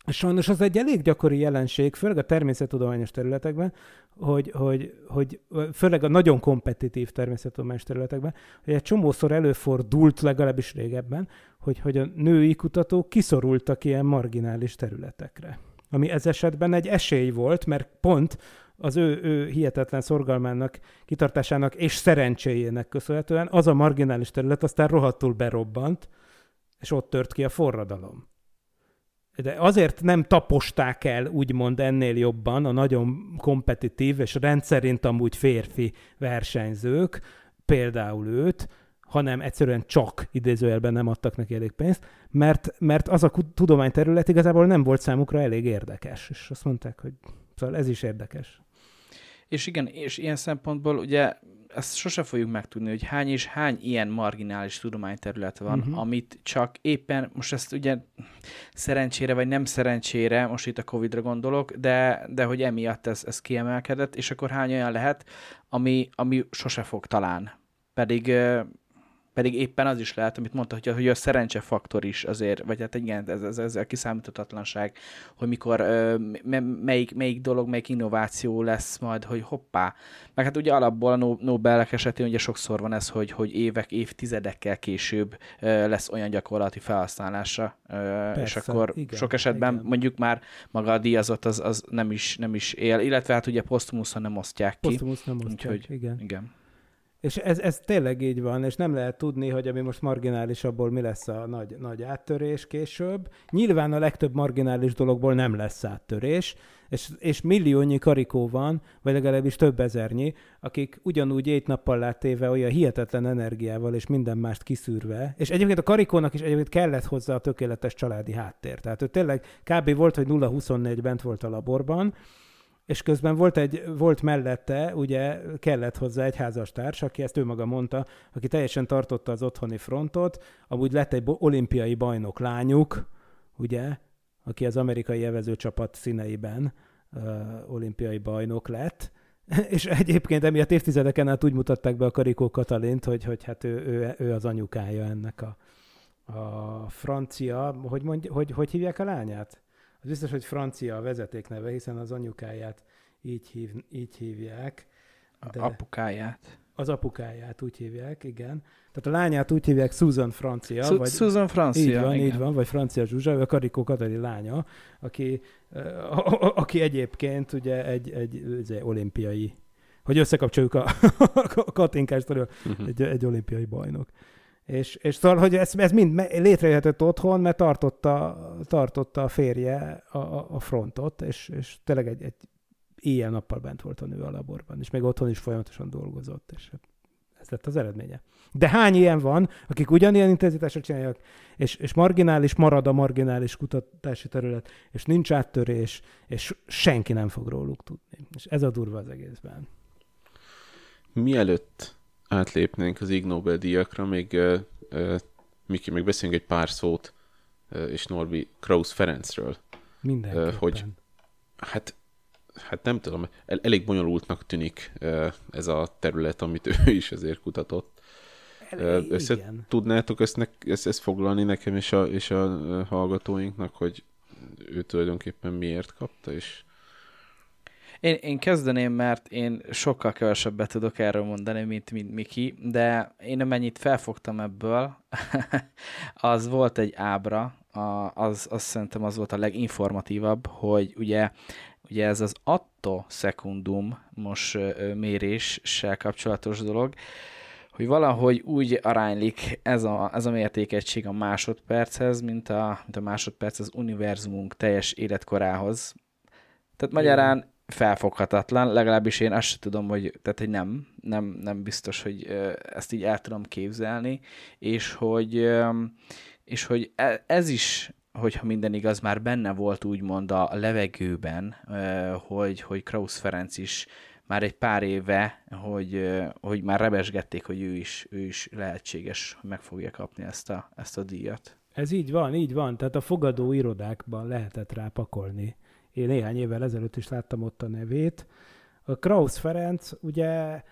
Sajnos az egy elég gyakori jelenség, főleg a természettudományos területekben, hogy, hogy, hogy főleg a nagyon kompetitív természettudományos területekben, hogy egy csomószor előfordult, legalábbis régebben, hogy, hogy a női kutatók kiszorultak ilyen marginális területekre. Ami ez esetben egy esély volt, mert pont az ő, ő hihetetlen szorgalmának, kitartásának és szerencséjének köszönhetően az a marginális terület aztán rohadtul berobbant, és ott tört ki a forradalom. De azért nem taposták el, úgymond ennél jobban a nagyon kompetitív és rendszerint amúgy férfi versenyzők, például őt, hanem egyszerűen csak idézőjelben nem adtak neki elég pénzt, mert, mert az a tudományterület igazából nem volt számukra elég érdekes. És azt mondták, hogy szóval ez is érdekes. És igen, és ilyen szempontból ugye ezt sose fogjuk megtudni, hogy hány és hány ilyen marginális tudományterület van, uh-huh. amit csak éppen, most ezt ugye szerencsére vagy nem szerencsére, most itt a Covid-ra gondolok, de, de hogy emiatt ez, ez kiemelkedett, és akkor hány olyan lehet, ami, ami sose fog talán. Pedig pedig éppen az is lehet, amit mondta, hogy a, hogy a szerencsefaktor is azért, vagy hát igen, ez, ez, ez a kiszámíthatatlanság, hogy mikor melyik, melyik dolog, melyik innováció lesz majd, hogy hoppá. Meg hát ugye alapból a Nobelek esetén ugye sokszor van ez, hogy, hogy évek, évtizedekkel később lesz olyan gyakorlati felhasználása, Persze, és akkor igen, sok esetben igen. mondjuk már maga a díjazott az, az nem, is, nem is él, illetve hát ugye posztumuszon nem osztják ki. Posztumusz nem osztják, Úgyhogy, igen. igen. És ez, ez tényleg így van, és nem lehet tudni, hogy ami most marginális, abból mi lesz a nagy, nagy áttörés később. Nyilván a legtöbb marginális dologból nem lesz áttörés, és, és milliónyi karikó van, vagy legalábbis több ezernyi, akik ugyanúgy egy nappal látéve olyan hihetetlen energiával és minden mást kiszűrve, és egyébként a karikónak is egyébként kellett hozzá a tökéletes családi háttér. Tehát ő tényleg kb. volt, hogy 0-24 bent volt a laborban, és közben volt, egy, volt mellette, ugye kellett hozzá egy házastárs, aki ezt ő maga mondta, aki teljesen tartotta az otthoni frontot, amúgy lett egy olimpiai bajnok lányuk, ugye, aki az amerikai evezőcsapat színeiben uh, olimpiai bajnok lett, [laughs] és egyébként emiatt évtizedeken át úgy mutatták be a Karikó Katalint, hogy, hogy hát ő, ő, ő az anyukája ennek a, a francia, hogy, mondj, hogy, hogy hívják a lányát? Az biztos, hogy francia a vezetékneve, hiszen az anyukáját így, hív, így hívják. De apukáját. Az apukáját úgy hívják, igen. Tehát a lányát úgy hívják Susan Francia. Su- vagy, Susan Francia, Így van, igen. így van, vagy Francia Zsuzsa, a Karikó Katali lánya, aki, a, a, aki egyébként ugye egy, egy, egy olimpiai, hogy összekapcsoljuk a, [laughs] a Katinkást, uh-huh. egy, egy olimpiai bajnok. És, és szóval, hogy ez, ez mind létrejöhetett otthon, mert tartotta, tartotta a férje a, a frontot, és, és tényleg egy, egy éjjel-nappal bent volt a nő a laborban, és még otthon is folyamatosan dolgozott, és hát ez lett az eredménye. De hány ilyen van, akik ugyanilyen intenzitásra csinálják, és, és marginális marad a marginális kutatási terület, és nincs áttörés, és senki nem fog róluk tudni. És ez a durva az egészben. Mielőtt átlépnénk az Ig Nobel-díjakra, még uh, uh, Miki, még beszélünk egy pár szót, uh, és Norbi Krausz Ferencről. Mindenképpen. Uh, hogy hát, hát nem tudom, el, elég bonyolultnak tűnik uh, ez a terület, amit ő is azért kutatott. Elég, Össze igen. tudnátok ezt, ne, ezt, ezt foglalni nekem és a, és a hallgatóinknak, hogy ő tulajdonképpen miért kapta, és én, én kezdeném, mert én sokkal kevesebbet tudok erről mondani, mint, mint Miki, de én amennyit felfogtam ebből, [laughs] az volt egy ábra, a, az, az szerintem az volt a leginformatívabb, hogy ugye, ugye ez az atto secundum most méréssel kapcsolatos dolog, hogy valahogy úgy aránylik ez a, ez a mértékegység a másodperchez, mint a, mint a másodperc az univerzumunk teljes életkorához. Tehát magyarán felfoghatatlan, legalábbis én azt sem tudom, hogy, tehát, hogy nem, nem, nem biztos, hogy ezt így el tudom képzelni, és hogy, és hogy e, ez is, hogyha minden igaz, már benne volt úgymond a levegőben, hogy, hogy Krausz Ferenc is már egy pár éve, hogy, hogy már rebesgették, hogy ő is, ő is lehetséges, hogy meg fogja kapni ezt a, ezt a díjat. Ez így van, így van. Tehát a fogadó irodákban lehetett rá pakolni én néhány évvel ezelőtt is láttam ott a nevét. A Krausz Ferenc, ugye,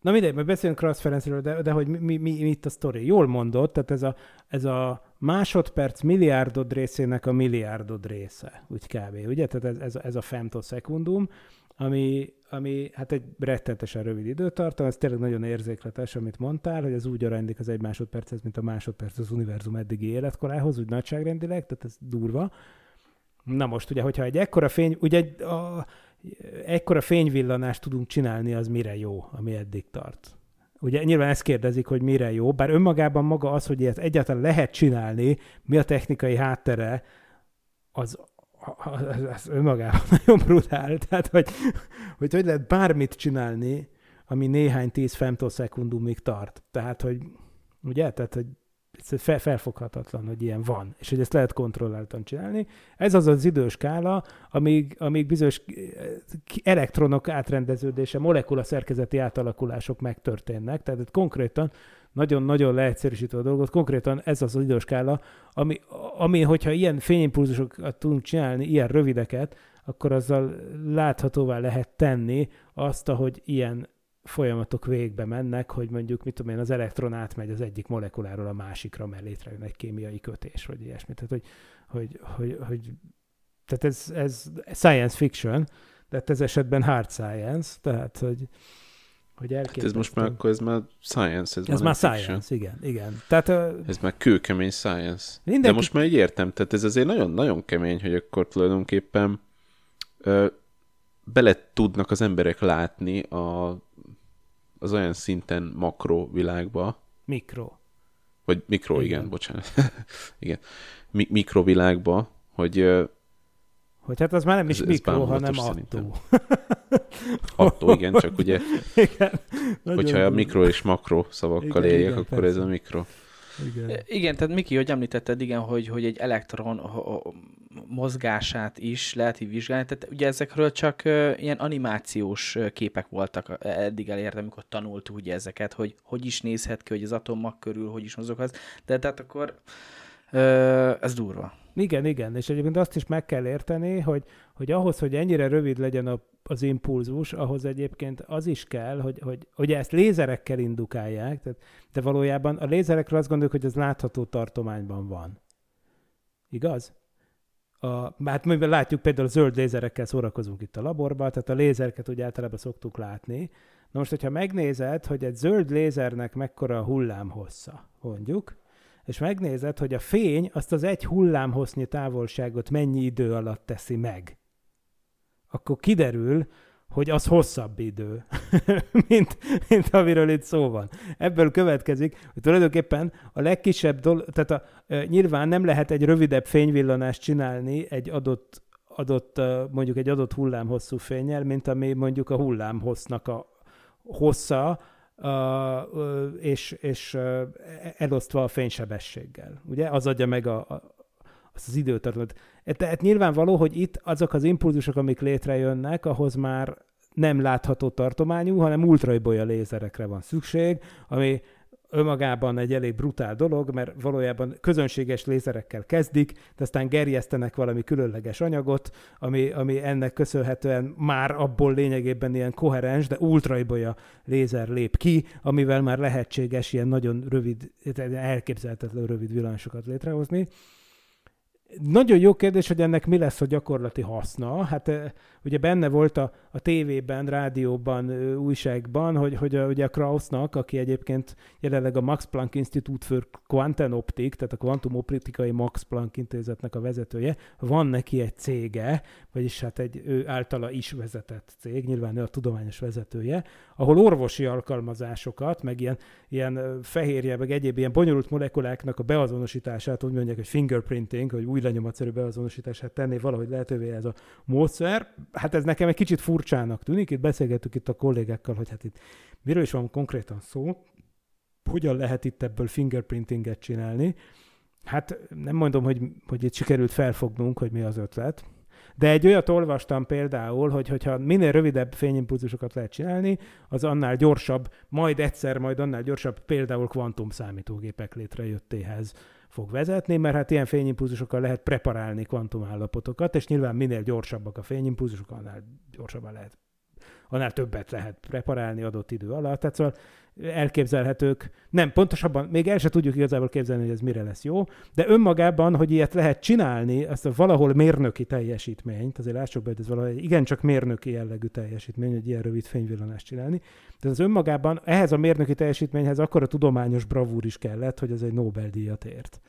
na mindegy, majd beszélünk Krausz Ferencről, de, de hogy mi, mi, mi, itt a sztori. Jól mondott, tehát ez a, ez a másodperc milliárdod részének a milliárdod része, úgy kb. Ugye? Tehát ez, ez, ez a femtosekundum, ami, ami hát egy rettentesen rövid időtartam, ez tényleg nagyon érzékletes, amit mondtál, hogy ez úgy aránylik az egy másodperchez, mint a másodperc az univerzum eddigi életkorához, úgy nagyságrendileg, tehát ez durva. Na most ugye, hogyha egy ekkora fény, ugye egy, a, ekkora fényvillanást tudunk csinálni, az mire jó, ami eddig tart. Ugye nyilván ezt kérdezik, hogy mire jó, bár önmagában maga az, hogy ilyet egyáltalán lehet csinálni, mi a technikai háttere, az, az, az önmagában [laughs] nagyon brutál. Tehát, hogy, hogy hogy lehet bármit csinálni, ami néhány tíz femtoszekundumig tart. Tehát, hogy ugye, tehát, hogy fel, felfoghatatlan, hogy ilyen van, és hogy ezt lehet kontrolláltan csinálni. Ez az az időskála, amíg, amíg bizonyos eh, elektronok átrendeződése, molekula szerkezeti átalakulások megtörténnek, tehát konkrétan nagyon-nagyon leegyszerűsítve a dolgot, konkrétan ez az az időskála, ami, ami hogyha ilyen fényimpulzusokat tudunk csinálni, ilyen rövideket, akkor azzal láthatóvá lehet tenni azt, ahogy ilyen folyamatok végbe mennek, hogy mondjuk, mit tudom én, az elektron átmegy az egyik molekuláról a másikra, mert létrejön egy kémiai kötés, vagy ilyesmi. Tehát, hogy, hogy, hogy, hogy tehát ez, ez science fiction, de hát ez esetben hard science, tehát, hogy, hogy hát ez most már akkor ez már science, ez, ez már, science, fiction. igen, igen. Tehát, ez már kőkemény science. Mindenki... De most már így értem, tehát ez azért nagyon-nagyon kemény, hogy akkor tulajdonképpen uh, bele tudnak az emberek látni a az olyan szinten makro világba. Mikro. Vagy mikro, igen, igen bocsánat. [laughs] igen. Mi- mikrovilágba, hogy hogy hát az már nem is ez, mikro, ez hanem attó. [laughs] attó, igen, csak ugye, igen, hogyha a mikro és makro szavakkal éljek, akkor persze. ez a mikro. Igen. Igen, tehát Miki, hogy említetted, igen, hogy, hogy egy elektron mozgását is lehet így vizsgálni. Tehát ugye ezekről csak ilyen animációs képek voltak eddig elérve, amikor tanultuk ugye ezeket, hogy hogy is nézhet ki, hogy az atommag körül hogy is mozoghat. De tehát akkor ez durva. Igen, igen, és egyébként azt is meg kell érteni, hogy, hogy ahhoz, hogy ennyire rövid legyen a, az impulzus, ahhoz egyébként az is kell, hogy, hogy ugye ezt lézerekkel indukálják, tehát, de valójában a lézerekről azt gondoljuk, hogy ez látható tartományban van. Igaz? A, hát mivel látjuk például a zöld lézerekkel szórakozunk itt a laborban, tehát a lézereket úgy általában szoktuk látni. Na most, hogyha megnézed, hogy egy zöld lézernek mekkora a hullám mondjuk, és megnézed, hogy a fény azt az egy hullámhossznyi távolságot mennyi idő alatt teszi meg, akkor kiderül, hogy az hosszabb idő, [laughs] mint, mint amiről itt szó van. Ebből következik, hogy tulajdonképpen a legkisebb dolog, tehát a, e, nyilván nem lehet egy rövidebb fényvillanást csinálni egy adott, adott mondjuk egy adott hullám hosszú fényel, mint ami mondjuk a hullám hossznak a hossza, és, és uh, elosztva a fénysebességgel. Ugye? Az adja meg a, a, azt az időtartamot. E, tehát nyilvánvaló, hogy itt azok az impulzusok, amik létrejönnek, ahhoz már nem látható tartományú, hanem ultraibolya lézerekre van szükség, ami önmagában egy elég brutál dolog, mert valójában közönséges lézerekkel kezdik, de aztán gerjesztenek valami különleges anyagot, ami, ami ennek köszönhetően már abból lényegében ilyen koherens, de ultraibolya lézer lép ki, amivel már lehetséges ilyen nagyon rövid, elképzelhetetlen rövid villanyosokat létrehozni. Nagyon jó kérdés, hogy ennek mi lesz a gyakorlati haszna. Hát ugye benne volt a, a tévében, rádióban, újságban, hogy, hogy a, ugye a Krausnak, aki egyébként jelenleg a Max Planck Institute for Quantum Optics, tehát a kvantumoptikai Max Planck intézetnek a vezetője, van neki egy cége, vagyis hát egy ő általa is vezetett cég, nyilván ő a tudományos vezetője, ahol orvosi alkalmazásokat, meg ilyen, ilyen fehérje, meg egyéb ilyen bonyolult molekuláknak a beazonosítását, úgy mondják, hogy fingerprinting, hogy új lenyomatszerű beazonosítását tenné valahogy lehetővé ez a módszer. Hát ez nekem egy kicsit furcsának tűnik, itt beszélgettük itt a kollégákkal, hogy hát itt miről is van konkrétan szó, hogyan lehet itt ebből fingerprintinget csinálni. Hát nem mondom, hogy, hogy itt sikerült felfognunk, hogy mi az ötlet, de egy olyat olvastam például, hogy hogyha minél rövidebb fényimpulzusokat lehet csinálni, az annál gyorsabb, majd egyszer, majd annál gyorsabb például kvantum számítógépek létrejöttéhez fog vezetni, mert hát ilyen fényimpulzusokkal lehet preparálni kvantumállapotokat, és nyilván minél gyorsabbak a fényimpulzusok, annál gyorsabban lehet annál többet lehet preparálni adott idő alatt. Tehát szóval elképzelhetők, nem, pontosabban még el se tudjuk igazából képzelni, hogy ez mire lesz jó, de önmagában, hogy ilyet lehet csinálni, ezt a valahol mérnöki teljesítményt, azért lássuk be, hogy ez valahol igencsak mérnöki jellegű teljesítmény, hogy ilyen rövid fényvillanást csinálni, de az önmagában ehhez a mérnöki teljesítményhez akkor a tudományos bravúr is kellett, hogy ez egy Nobel-díjat ért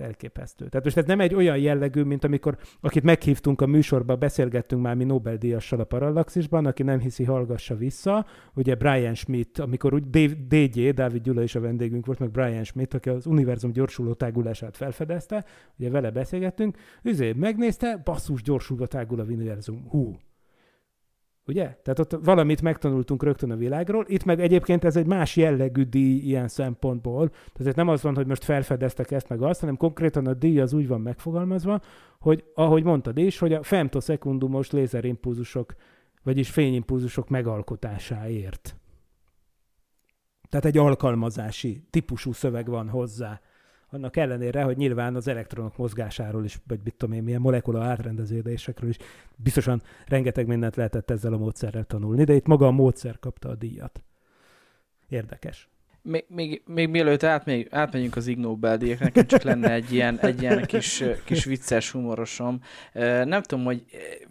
elképesztő. Tehát most ez nem egy olyan jellegű, mint amikor, akit meghívtunk a műsorba, beszélgettünk már mi Nobel-díjassal a Parallaxisban, aki nem hiszi, hallgassa vissza. Ugye Brian Schmidt, amikor úgy DJ, Dávid Gyula is a vendégünk volt, meg Brian Schmidt, aki az univerzum gyorsuló tágulását felfedezte, ugye vele beszélgettünk, üzé megnézte, basszus gyorsulva tágul a univerzum. Hú, Ugye? Tehát ott valamit megtanultunk rögtön a világról. Itt meg egyébként ez egy más jellegű díj ilyen szempontból. Tehát nem az van, hogy most felfedeztek ezt meg azt, hanem konkrétan a díj az úgy van megfogalmazva, hogy ahogy mondtad is, hogy a femtoszekundumos lézerimpulzusok, vagyis fényimpulzusok megalkotásáért. Tehát egy alkalmazási típusú szöveg van hozzá annak ellenére, hogy nyilván az elektronok mozgásáról is, vagy mit tudom én, milyen molekula átrendeződésekről is biztosan rengeteg mindent lehetett ezzel a módszerrel tanulni, de itt maga a módszer kapta a díjat. Érdekes. Még, még, még mielőtt átmegy, átmegyünk az Ig Nobel nekem csak lenne egy ilyen, egy ilyen kis, kis vicces humorosom. Nem tudom, hogy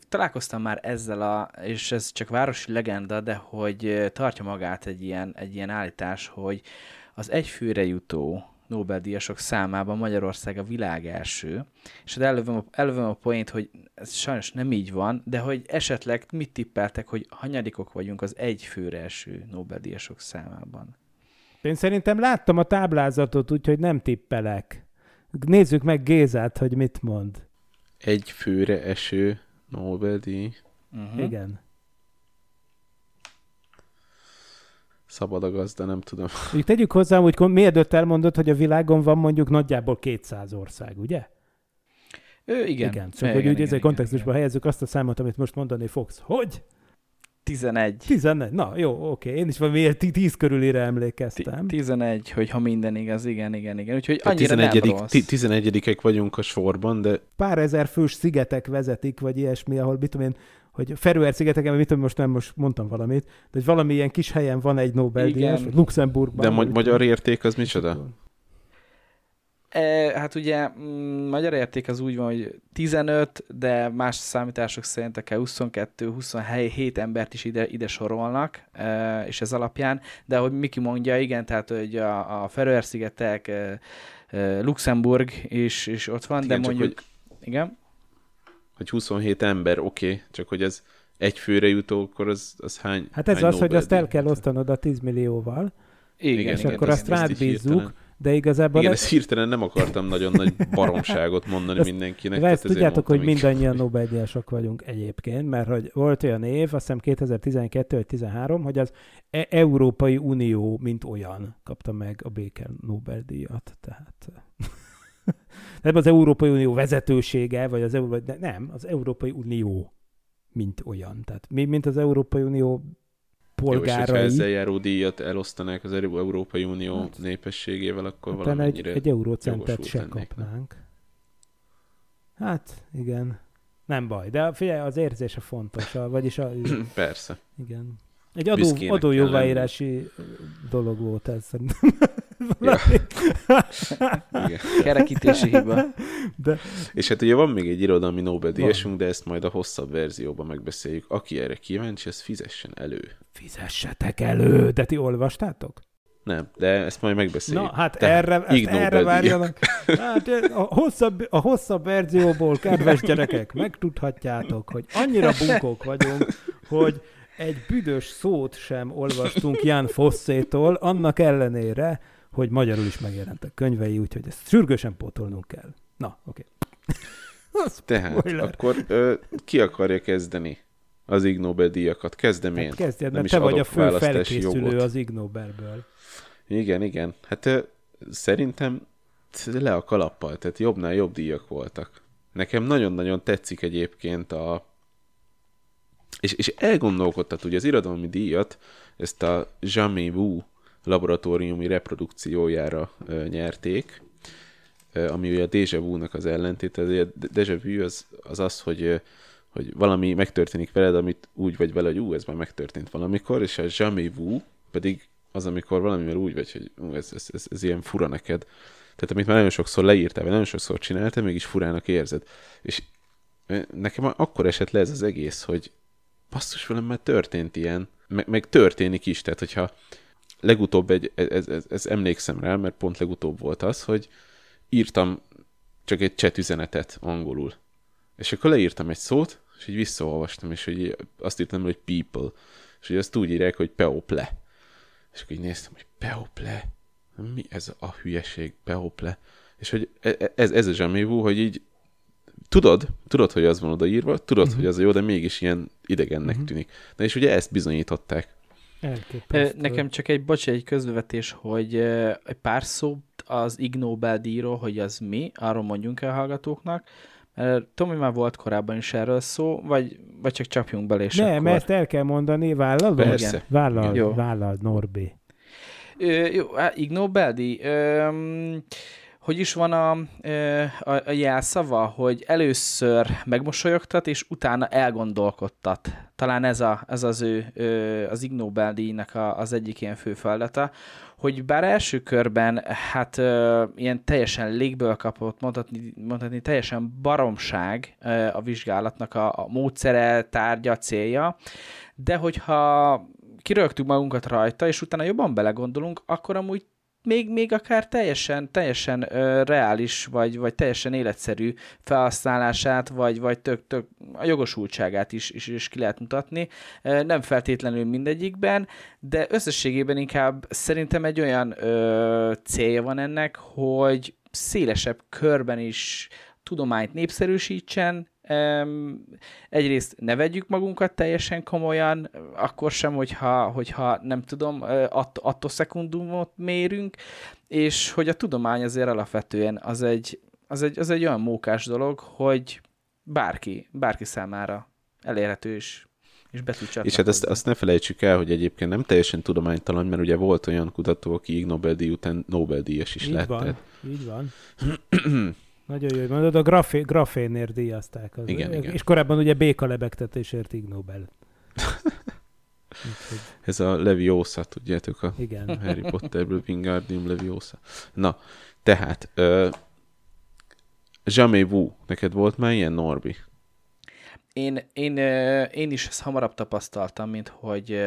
találkoztam már ezzel a, és ez csak városi legenda, de hogy tartja magát egy ilyen, egy ilyen állítás, hogy az egyfőre jutó Nobel-díjasok számában Magyarország a világ első, és hát elővöm a, elővöm a point, hogy ez sajnos nem így van, de hogy esetleg mit tippeltek, hogy hanyadikok vagyunk az egy főre első Nobel-díjasok számában? Én szerintem láttam a táblázatot, úgyhogy nem tippelek. Nézzük meg Gézát, hogy mit mond. Egy főre eső Nobel-díj. Uh-huh. Igen. Szabad a gazda, nem tudom. Úgy tegyük hozzá, hogy miért elmondott, hogy a világon van mondjuk nagyjából 200 ország, ugye? Ő, igen. Igen, csak igen, hogy igen, úgy ezzel kontextusba igen. helyezzük azt a számot, amit most mondani fogsz. Hogy? 11. 11? Na, jó, oké. Én is valamiért 10 körülire emlékeztem. 11, hogy ha minden igaz, igen, igen, igen. Úgyhogy annyira 11 nem rossz. ti- 11 vagyunk a sorban, de Pár ezer fős szigetek vezetik, vagy ilyesmi, ahol mit tudom én, hogy Feröer szigeteken, mit tudom, most nem most mondtam valamit, de hogy valami ilyen kis helyen van egy Nobel-díjas, Luxemburgban. de ma- magyar érték az micsoda? E, hát ugye mm, magyar érték az úgy van, hogy 15, de más számítások szerint akár 22, 27 embert is ide, ide sorolnak, e, és ez alapján, de ahogy Miki mondja, igen, tehát hogy a, a Feröer-szigetek, e, e, Luxemburg is, is ott van, Igen, de mondjuk... Igen? Hogy 27 ember, oké, okay, csak hogy ez egy főre jutó, akkor az, az hány Hát ez hány az, hogy azt el kell osztanod a 10 millióval, Igen, és igen, akkor igen, azt ezt rád bízzuk, de igazából Igen, ezt hirtelen nem akartam nagyon nagy baromságot mondani [laughs] Ezt- mindenkinek. De ezt tudjátok, hogy inkább, mindannyian [laughs] Nobel-díjasok vagyunk egyébként, mert hogy volt olyan év, azt hiszem 2012 vagy 13, hogy az E- Európai Unió, mint olyan, kapta meg a béke Nobel-díjat. Tehát nem az Európai Unió vezetősége, vagy az Euró... de nem, az Európai Unió, mint olyan. Tehát mi, mint az Európai Unió Jó, és polgárai, ezzel járó díjat elosztanák az Euró- Európai Unió Hát, népességével, akkor egy, valamennyire egy eurócentet jogosult se kapnánk. Hát, igen. Nem baj, de figyelj, az érzése fontos, a, vagyis a, [clears throat] Persze. igen. Egy adó, adójóváírási dolog volt ez szerintem. Ja. Igen. Kerekítési hiba. De És hát ugye van még egy irodalmi Nobel-díjasunk, de ezt majd a hosszabb verzióban megbeszéljük. Aki erre kíváncsi, az fizessen elő. fizessetek elő, de ti olvastátok? Nem, de ezt majd megbeszéljük. Na, hát Tehát erre, ezt erre várjanak. Hát a hosszabb, a hosszabb verzióból, kedves gyerekek, megtudhatjátok, hogy annyira bunkók vagyunk, hogy egy büdös szót sem olvastunk Jan Fosszétól, annak ellenére, hogy magyarul is megjelentek könyvei, úgyhogy ezt sürgősen pótolnunk kell. Na, oké. [laughs] Tehát, Spoiler. akkor ö, ki akarja kezdeni az Ig Nobel-díjakat? Kezdem én. Hát kezdjed, Nem mert te vagy a fő felkészülő jogot. az Ig Nobelből. Igen, igen. Hát ö, szerintem le a kalappal, tehát jobbnál jobb díjak voltak. Nekem nagyon-nagyon tetszik egyébként a... És, és elgondolkodtat, ugye az irodalmi díjat, ezt a Jamais Wu laboratóriumi reprodukciójára nyerték, ami ugye a Déjà Vu-nak az ellentéte. Ugye A Déjà Vu az az, az hogy, hogy valami megtörténik veled, amit úgy vagy vele, hogy ú, ez már megtörtént valamikor, és a Jamais Vu pedig az, amikor valamivel úgy vagy, hogy ú, ez, ez, ez, ez ilyen fura neked. Tehát amit már nagyon sokszor leírtál, vagy nagyon sokszor csináltál, mégis furának érzed. És nekem akkor esett le ez az egész, hogy basszus, velem már történt ilyen, meg, meg történik is, tehát hogyha legutóbb egy, ez, ez, ez emlékszem rá, mert pont legutóbb volt az, hogy írtam csak egy chat üzenetet angolul. És akkor leírtam egy szót, és így visszaolvastam, és hogy azt írtam, hogy people. És hogy azt úgy írják, hogy people. És akkor így néztem, hogy people. Mi ez a hülyeség, people. És hogy e- e- ez, ez a zsamévú, hogy így tudod, tudod, hogy az van odaírva, tudod, uh-huh. hogy az jó, de mégis ilyen idegennek uh-huh. tűnik. Na és ugye ezt bizonyították. Elképesztő. Nekem csak egy, bocs, egy közbevetés, hogy egy pár szó az Ig Nobel-díjról, hogy az mi, arról mondjunk el a hallgatóknak, mert Tomi már volt korábban is erről szó, vagy, vagy csak csapjunk bele, és Nem, akkor... ezt el kell mondani, vállalod? Persze. Vállal, Jó. vállal, Norbi. Ö, jó, Ig Nobel-díj. Ö, hogy is van a, a, a jelszava, hogy először megmosolyogtat, és utána elgondolkodtat. Talán ez, a, ez az ő, az Ig Nobel-díjnak a, az egyik ilyen fő feladata, hogy bár első körben hát ilyen teljesen légből kapott, mondhatni, mondhatni teljesen baromság a vizsgálatnak a, a módszere, tárgya, célja, de hogyha kirögtük magunkat rajta, és utána jobban belegondolunk, akkor amúgy még, még akár teljesen, teljesen ö, reális, vagy, vagy teljesen életszerű felhasználását, vagy, vagy tök, tök a jogosultságát is, is, is ki lehet mutatni. Nem feltétlenül mindegyikben, de összességében inkább szerintem egy olyan ö, célja van ennek, hogy szélesebb körben is tudományt népszerűsítsen, Um, egyrészt ne vegyük magunkat teljesen komolyan, akkor sem, hogyha, hogyha nem tudom, att, attól szekundumot mérünk, és hogy a tudomány azért alapvetően az egy, az egy, az egy olyan mókás dolog, hogy bárki, bárki számára elérhető és, és be tud És hát azt, azt ne felejtsük el, hogy egyébként nem teljesen tudománytalan, mert ugye volt olyan kutató, aki Ig Nobel-díj után Nobel-díjas is így lett. Van, tehát- így van. [clears throat] [clears throat] Nagyon jó, hogy mondod, a grafé, grafénért díjazták. Az, Igen, igen. És korábban ugye béka lebegtetésért Ig Nobel. Úgyhogy, [laughs] Ez a Leviosa, tudjátok, a igen. [laughs] Harry Potterből Wingardium Leviosa. Na, tehát, uh, Jamé Wu, neked volt már ilyen Norbi? Én, én, én is ezt hamarabb tapasztaltam, mint hogy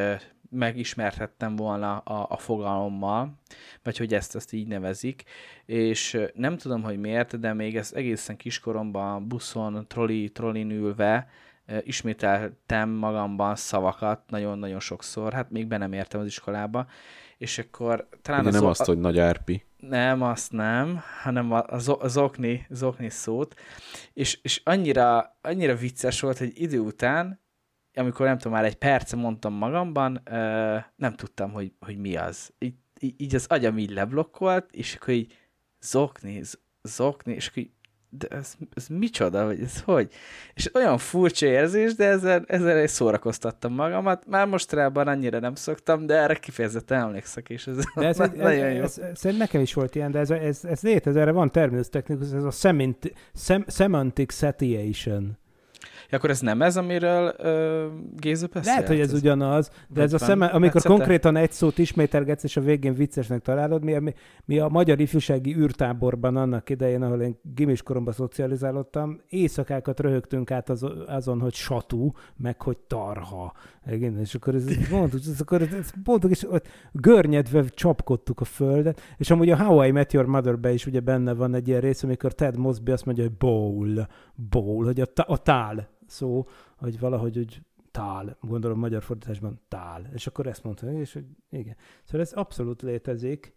megismerhettem volna a, a fogalommal, vagy hogy ezt, ezt így nevezik, és nem tudom, hogy miért, de még ez egészen kiskoromban buszon, troli, trollin ülve ismételtem magamban szavakat nagyon-nagyon sokszor, hát még be nem értem az iskolába, és akkor talán Ugye az nem o- azt, hogy nagy árpi. nem, azt nem, hanem a, a, zo- az okni, az okni szót, és, és annyira, annyira vicces volt, hogy idő után, amikor nem tudom, már egy perce mondtam magamban, ö, nem tudtam, hogy, hogy mi az. Így, így, az agyam így leblokkolt, és akkor így zokni, zokni, és akkor így, de ez, ez micsoda, vagy ez hogy? És olyan furcsa érzés, de ezzel, ezzel szórakoztattam magamat. Már mostanában annyira nem szoktam, de erre kifejezetten emlékszek, és ez, De ez, [laughs] ez, ez, nagyon jó. ez, nekem is volt ilyen, de ez, ez, ez létezik, erre van terminus technikus, ez a semint, sem, semantic satiation. Ja, akkor ez nem ez, amiről uh, Géza beszélt? Lehet, hogy ez ugyanaz, de ez a van szeme, amikor metszete? konkrétan egy szót ismételgetsz, és a végén viccesnek találod, mi, mi, mi a magyar ifjúsági űrtáborban annak idején, ahol én gimis koromban szocializálódtam, éjszakákat röhögtünk át az, azon, hogy satú, meg hogy tarha. Igen, és akkor ez, mondtuk, ez, akkor ez, ez mondtuk, és ott görnyedve csapkodtuk a földet, és amúgy a How I Met Your Mother-be is ugye benne van egy ilyen rész, amikor Ted Mosby azt mondja, hogy bowl, bowl, hogy a, ta- a tál szó, hogy valahogy úgy tál, gondolom magyar fordításban tál. És akkor ezt mondta, és hogy igen. Szóval ez abszolút létezik.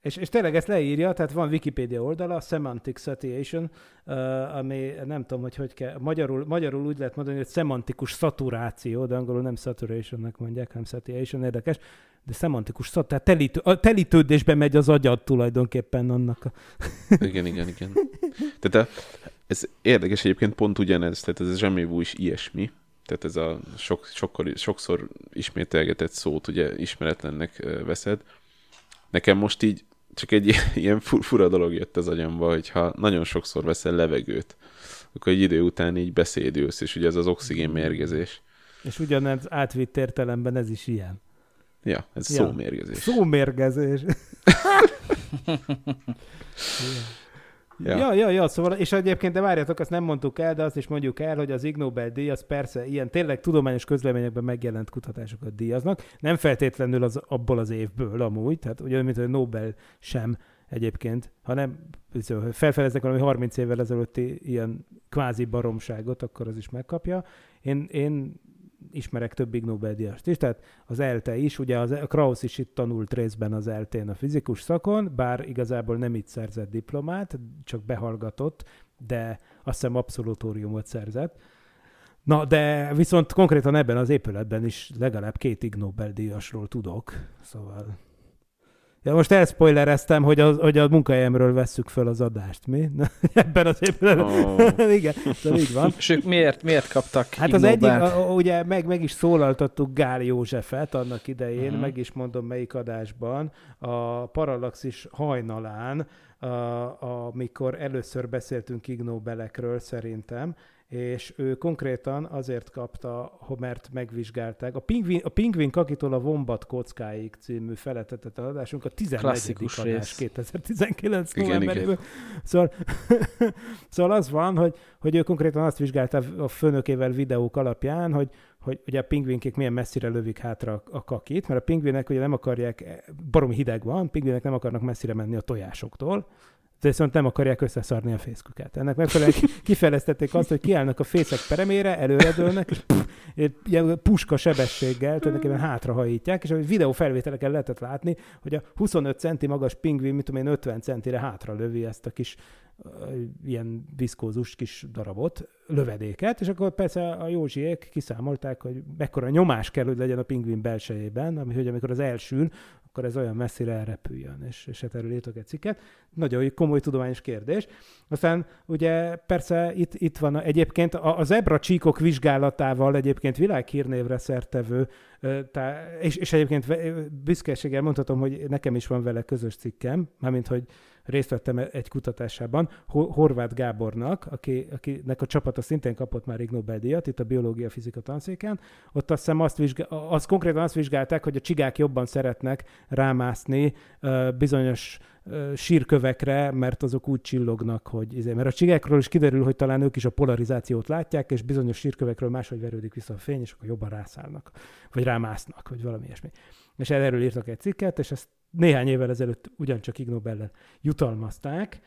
És, és tényleg ezt leírja, tehát van Wikipedia oldala, Semantic Satiation, uh, ami nem tudom, hogy hogy kell, magyarul, magyarul úgy lehet mondani, hogy szemantikus szaturáció, de angolul nem saturationnek mondják, hanem satiation, érdekes, de szemantikus szat, tehát telítő, a telítődésbe megy az agyad tulajdonképpen annak a... Igen, igen, igen. Tehát a, ez érdekes egyébként pont ugyanez, tehát ez a Zsemévú is ilyesmi. Tehát ez a sok, sokkor, sokszor ismételgetett szót ugye ismeretlennek veszed. Nekem most így csak egy [laughs] ilyen fu- fura dolog jött az agyamba, hogyha nagyon sokszor veszel levegőt, akkor egy idő után így beszédülsz, és ugye ez az oxigén mérgezés. És ugyanez átvitt értelemben ez is ilyen. Ja, ez Ja. szómérgezés. Szómérgezés. [laughs] [laughs] Ja. Ja. ja, ja, ja, szóval, és egyébként, de várjatok, azt nem mondtuk el, de azt is mondjuk el, hogy az Ig Nobel-díj, az persze ilyen tényleg tudományos közleményekben megjelent kutatásokat díjaznak, nem feltétlenül az, abból az évből amúgy, tehát ugyan, mint hogy Nobel sem egyébként, hanem ha felfedeznek valami 30 évvel ezelőtti ilyen kvázi baromságot, akkor az is megkapja. Én, én ismerek több Ig Nobel-díjast is, tehát az ELTE is, ugye az, a Krausz is itt tanult részben az ELTE-n a fizikus szakon, bár igazából nem itt szerzett diplomát, csak behallgatott, de azt hiszem abszolutóriumot szerzett. Na, de viszont konkrétan ebben az épületben is legalább két Ig Nobel-díjasról tudok, szóval... Ja, most elspoilereztem, hogy, az, hogy a munkahelyemről vesszük föl az adást, mi? [laughs] Ebben az épületben. Ó. [laughs] Igen, szóval így van. És ők miért, miért kaptak Hát az egyik, a, a, ugye meg, meg is szólaltattuk Gál Józsefet annak idején, uh-huh. meg is mondom melyik adásban, a Parallaxis hajnalán, a, amikor először beszéltünk Ig Nobelekről szerintem, és ő konkrétan azért kapta, hogy mert megvizsgálták. A Pingvin, a Pingvin kakitól a Vombat kockáig című feletetett adásunk, a 14. Klasszikus adás rész. 2019 Igen, novemberében. Szóval, [laughs] szóval az van, hogy, hogy ő konkrétan azt vizsgálta a főnökével videók alapján, hogy, hogy ugye a pingvinkék milyen messzire lövik hátra a- a kakit, mert a pingvinek ugye nem akarják, barom hideg van, pingvinek nem akarnak messzire menni a tojásoktól, viszont nem akarják összeszarni a fészküket. Ennek megfelelően [laughs] kifejlesztették azt, hogy kiállnak a fészek peremére, előredőlnek, és pff, puska sebességgel tulajdonképpen hátrahajítják, és a videó felvételeken lehetett látni, hogy a 25 centi magas pingvin, mit tudom én, 50 centire hátra lövi ezt a kis ilyen viszkózus kis darabot, lövedéket, és akkor persze a Józsiék kiszámolták, hogy mekkora nyomás kell, hogy legyen a pingvin belsejében, ami, hogy amikor az elsül, akkor ez olyan messzire elrepüljön, és, és hát erről írtok egy cikket. Nagyon komoly tudományos kérdés. Aztán ugye persze itt, itt van egyébként a, a zebra csíkok vizsgálatával egyébként világhírnévre szertevő, tá, és, és egyébként büszkeséggel mondhatom, hogy nekem is van vele közös cikkem, mármint, hogy részt vettem egy kutatásában, Horváth Gábornak, aki, akinek a csapata szintén kapott már Ig Nobel-díjat, itt a biológia-fizika tanszéken, ott azt hiszem azt, vizsgál, azt konkrétan azt vizsgálták, hogy a csigák jobban szeretnek rámászni bizonyos sírkövekre, mert azok úgy csillognak, hogy izé, mert a csigákról is kiderül, hogy talán ők is a polarizációt látják, és bizonyos sírkövekről máshogy verődik vissza a fény, és akkor jobban rászállnak, vagy rámásznak, vagy valami ilyesmi. És erről írtak egy cikket, és ezt néhány évvel ezelőtt ugyancsak Ig Nobel-en jutalmazták,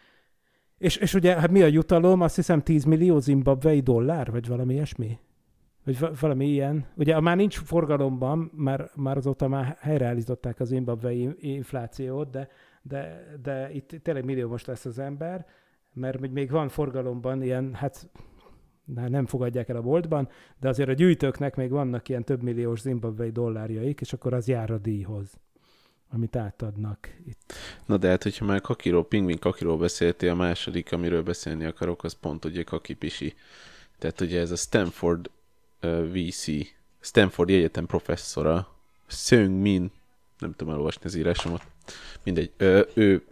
és, és ugye, hát mi a jutalom? Azt hiszem 10 millió zimbabvei dollár, vagy valami ilyesmi? Vagy valami ilyen. Ugye már nincs forgalomban, már, már azóta már helyreállították az zimbabvei inflációt, de, de, de itt tényleg millió most lesz az ember, mert még van forgalomban ilyen, hát nem fogadják el a boltban, de azért a gyűjtőknek még vannak ilyen több milliós zimbabvei dollárjaik, és akkor az jár a díjhoz amit átadnak itt. Na de hát, hogyha már kakiról, pingvin kakiról beszéltél, a második, amiről beszélni akarok, az pont ugye kakipisi. Tehát ugye ez a Stanford uh, VC, Stanford Egyetem professzora, Seung Min, nem tudom elolvasni az írásomat, mindegy, ő, ő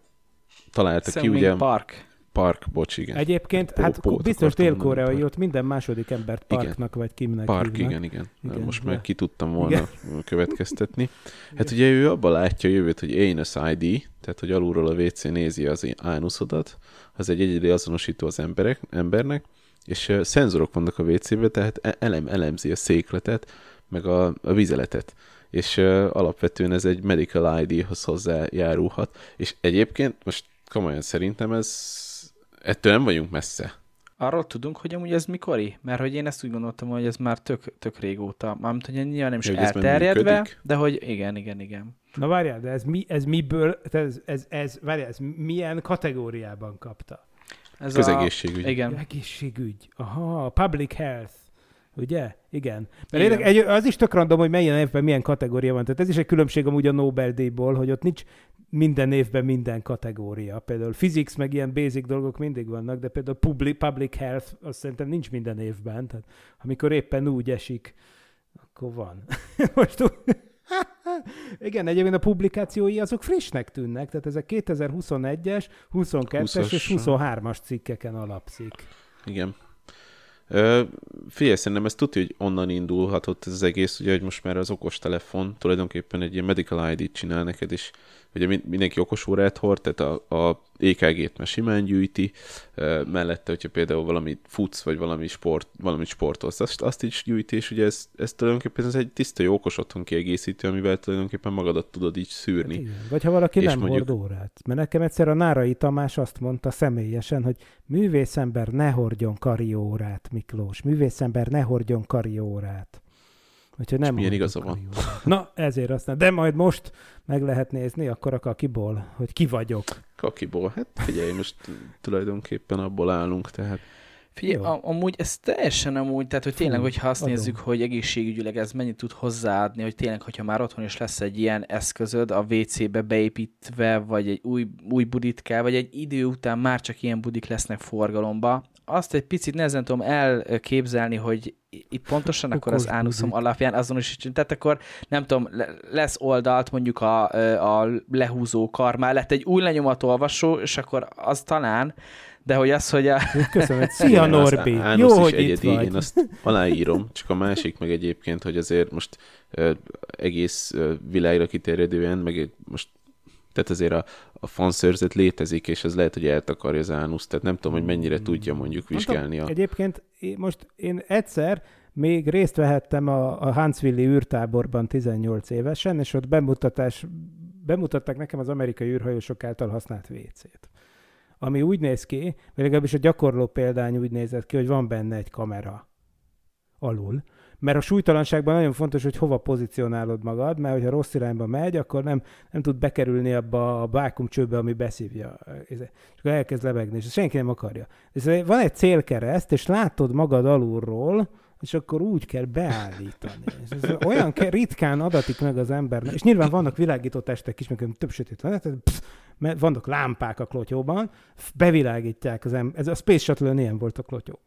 találta Seung ki, ugye... Park. Park, bocs, igen. Egyébként, Pó, hát Pót biztos dél-koreai, ott minden második embert Parknak igen. vagy Kimnek Park, hívnak. igen, igen. igen. Most de... már ki tudtam volna igen. [laughs] következtetni. Hát ugye ő abban látja a jövőt, hogy anus ID, tehát hogy alulról a WC nézi az ánuszodat, az egy egyedi azonosító az emberek, embernek, és szenzorok vannak a WC-be, tehát e- elem, elemzi a székletet, meg a, a vizeletet és uh, alapvetően ez egy medical ID-hoz hozzájárulhat. És egyébként most komolyan szerintem ez ettől nem vagyunk messze. Arról tudunk, hogy amúgy ez mikori? Mert hogy én ezt úgy gondoltam, hogy ez már tök, tök régóta. Mármint, hogy nyilván nem is ja, elterjedve, de hogy igen, igen, igen. Na várjál, de ez, mi, ez miből, ez, ez, ez, várjál, ez milyen kategóriában kapta? Ez Közegészségügy. A, igen. Egészségügy. Aha, public health. Ugye? Igen. Mert Igen. Érdek, egy, az is tök random, hogy milyen évben milyen kategória van. Tehát ez is egy különbség amúgy a Nobel-díjból, hogy ott nincs minden évben minden kategória. Például physics, meg ilyen basic dolgok mindig vannak, de például public, public health azt szerintem nincs minden évben. Tehát amikor éppen úgy esik, akkor van. [laughs] Most [laughs] igen, egyébként a publikációi azok frissnek tűnnek, tehát ezek 2021-es, 22-es és 23-as cikkeken alapszik. Igen. Ö, figyelj, szerintem ez tudja, hogy onnan indulhatott ez az egész, ugye, hogy most már az okostelefon tulajdonképpen egy ilyen medical ID-t csinál neked, és ugye mindenki okos órát hord, tehát a, a EKG-t már simán gyűjti, mellette, hogyha például valamit futsz, vagy valami sport, valamit sportolsz, azt, azt is gyűjti, és ugye ez, ez tulajdonképpen ez egy tiszta jó okos otthon kiegészítő, amivel tulajdonképpen magadat tudod így szűrni. Hát igen. Vagy ha valaki és nem mondjuk... hord órát. Mert nekem egyszer a Nárai Tamás azt mondta személyesen, hogy művészember ne hordjon kariórát, Miklós. Művészember ne hordjon kariórát. Úgyhogy nem milyen igaza van. Na, ezért aztán. De majd most meg lehet nézni akkor a kakiból, hogy ki vagyok. Kakiból? Hát figyelj, most tulajdonképpen abból állunk, tehát... Figyelj, am- amúgy ez teljesen amúgy, tehát hogy tényleg, hogyha azt adom. nézzük, hogy egészségügyileg ez mennyit tud hozzáadni, hogy tényleg, hogyha már otthon is lesz egy ilyen eszközöd a WC-be beépítve, vagy egy új, új budit vagy egy idő után már csak ilyen budik lesznek forgalomba, azt egy picit nehezen tudom elképzelni, hogy itt pontosan akkor az ánuszom alapján azonosítsunk. Tehát akkor nem tudom, lesz oldalt mondjuk a, a lehúzó kar mellett egy új lenyomatolvasó, és akkor az talán, de hogy az, hogy a... Köszönöm, [laughs] szia Norbi, jó, hogy egyedi, itt vagy. Én azt aláírom, csak a másik meg egyébként, hogy azért most egész világra kiterjedően, meg most tehát azért a, a fanszörzet létezik, és ez lehet, hogy eltakarja az ánusz, tehát nem tudom, hogy mennyire tudja mondjuk vizsgálni. A... Egyébként most én egyszer még részt vehettem a, a Huntsville űrtáborban 18 évesen, és ott bemutatás, bemutatták nekem az amerikai űrhajósok által használt WC-t. ami úgy néz ki, vagy legalábbis a gyakorló példány úgy nézett ki, hogy van benne egy kamera alul. Mert a súlytalanságban nagyon fontos, hogy hova pozícionálod magad, mert hogyha rossz irányba megy, akkor nem, nem tud bekerülni abba a vákumcsőbe, ami beszívja. És akkor elkezd lebegni, és senki nem akarja. És van egy célkereszt, és látod magad alulról, és akkor úgy kell beállítani. És ez olyan ke- ritkán adatik meg az embernek. És nyilván vannak világító testek is, meg több sötét van, tehát, pff, mert vannak lámpák a klotyóban, bevilágítják az ember. Ez a Space Shuttle-ön ilyen volt a klotyó.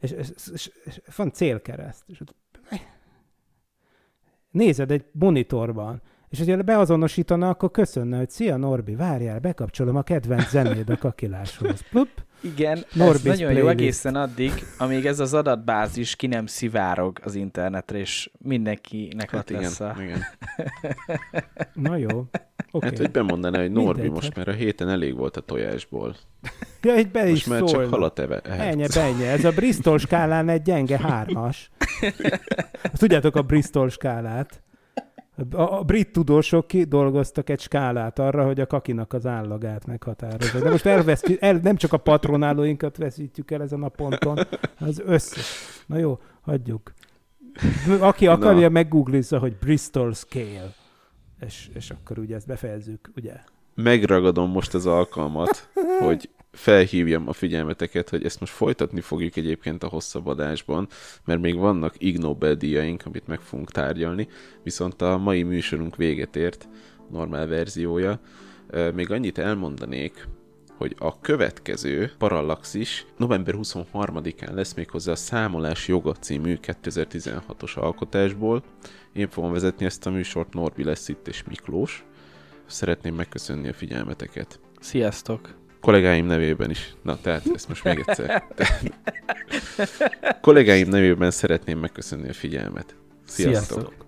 És, és, és, és van célkereszt. És ott, nézed egy monitorban, és hogyha beazonosítana, akkor köszönne, hogy szia Norbi, várjál, bekapcsolom a kedvenc zenéd a kakiláshoz. Plup, Igen, Norbi's ez nagyon jó playlist. egészen addig, amíg ez az adatbázis ki nem szivárog az internetre, és mindenkinek Hát ott igen, lesz a... igen. [laughs] na jó. Okay. Hát, hogy bemondaná, hogy Norbi Mindegy, most hát. már a héten elég volt a tojásból. Ja, egy be is Most már csak halat eve. Ennyi, ennyi. Ez a Bristol skálán egy gyenge hármas. Tudjátok a Bristol skálát? A, brit tudósok kidolgoztak egy skálát arra, hogy a kakinak az állagát meghatározza. De most elvesztjük, el, nem csak a patronálóinkat veszítjük el ezen a ponton, az összes. Na jó, hagyjuk. Aki akarja, Na. meggooglizza, hogy Bristol Scale. És, és akkor ugye ezt befejezzük, ugye? Megragadom most az alkalmat, [laughs] hogy felhívjam a figyelmeteket, hogy ezt most folytatni fogjuk egyébként a hosszabb adásban, mert még vannak Ig Nobel-díjaink, amit meg fogunk tárgyalni, viszont a mai műsorunk véget ért, normál verziója. Még annyit elmondanék, hogy a következő Parallaxis november 23-án lesz méghozzá a Számolás Joga című 2016-os alkotásból. Én fogom vezetni ezt a műsort, Norbi lesz itt és Miklós. Szeretném megköszönni a figyelmeteket. Sziasztok! Kollégáim nevében is. Na, tehát ezt most még egyszer. Kollégáim nevében szeretném megköszönni a figyelmet. Sziasztok! Sziasztok.